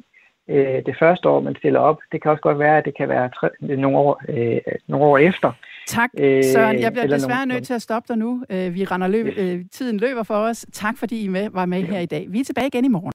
øh, det første år, man stiller op. Det kan også godt være, at det kan være tre, nogle, år, øh, nogle år efter. Tak, Søren. Jeg bliver desværre nødt til at stoppe dig nu. Vi render løb, tiden løber for os. Tak, fordi I med, var med her i dag. Vi er tilbage igen i morgen.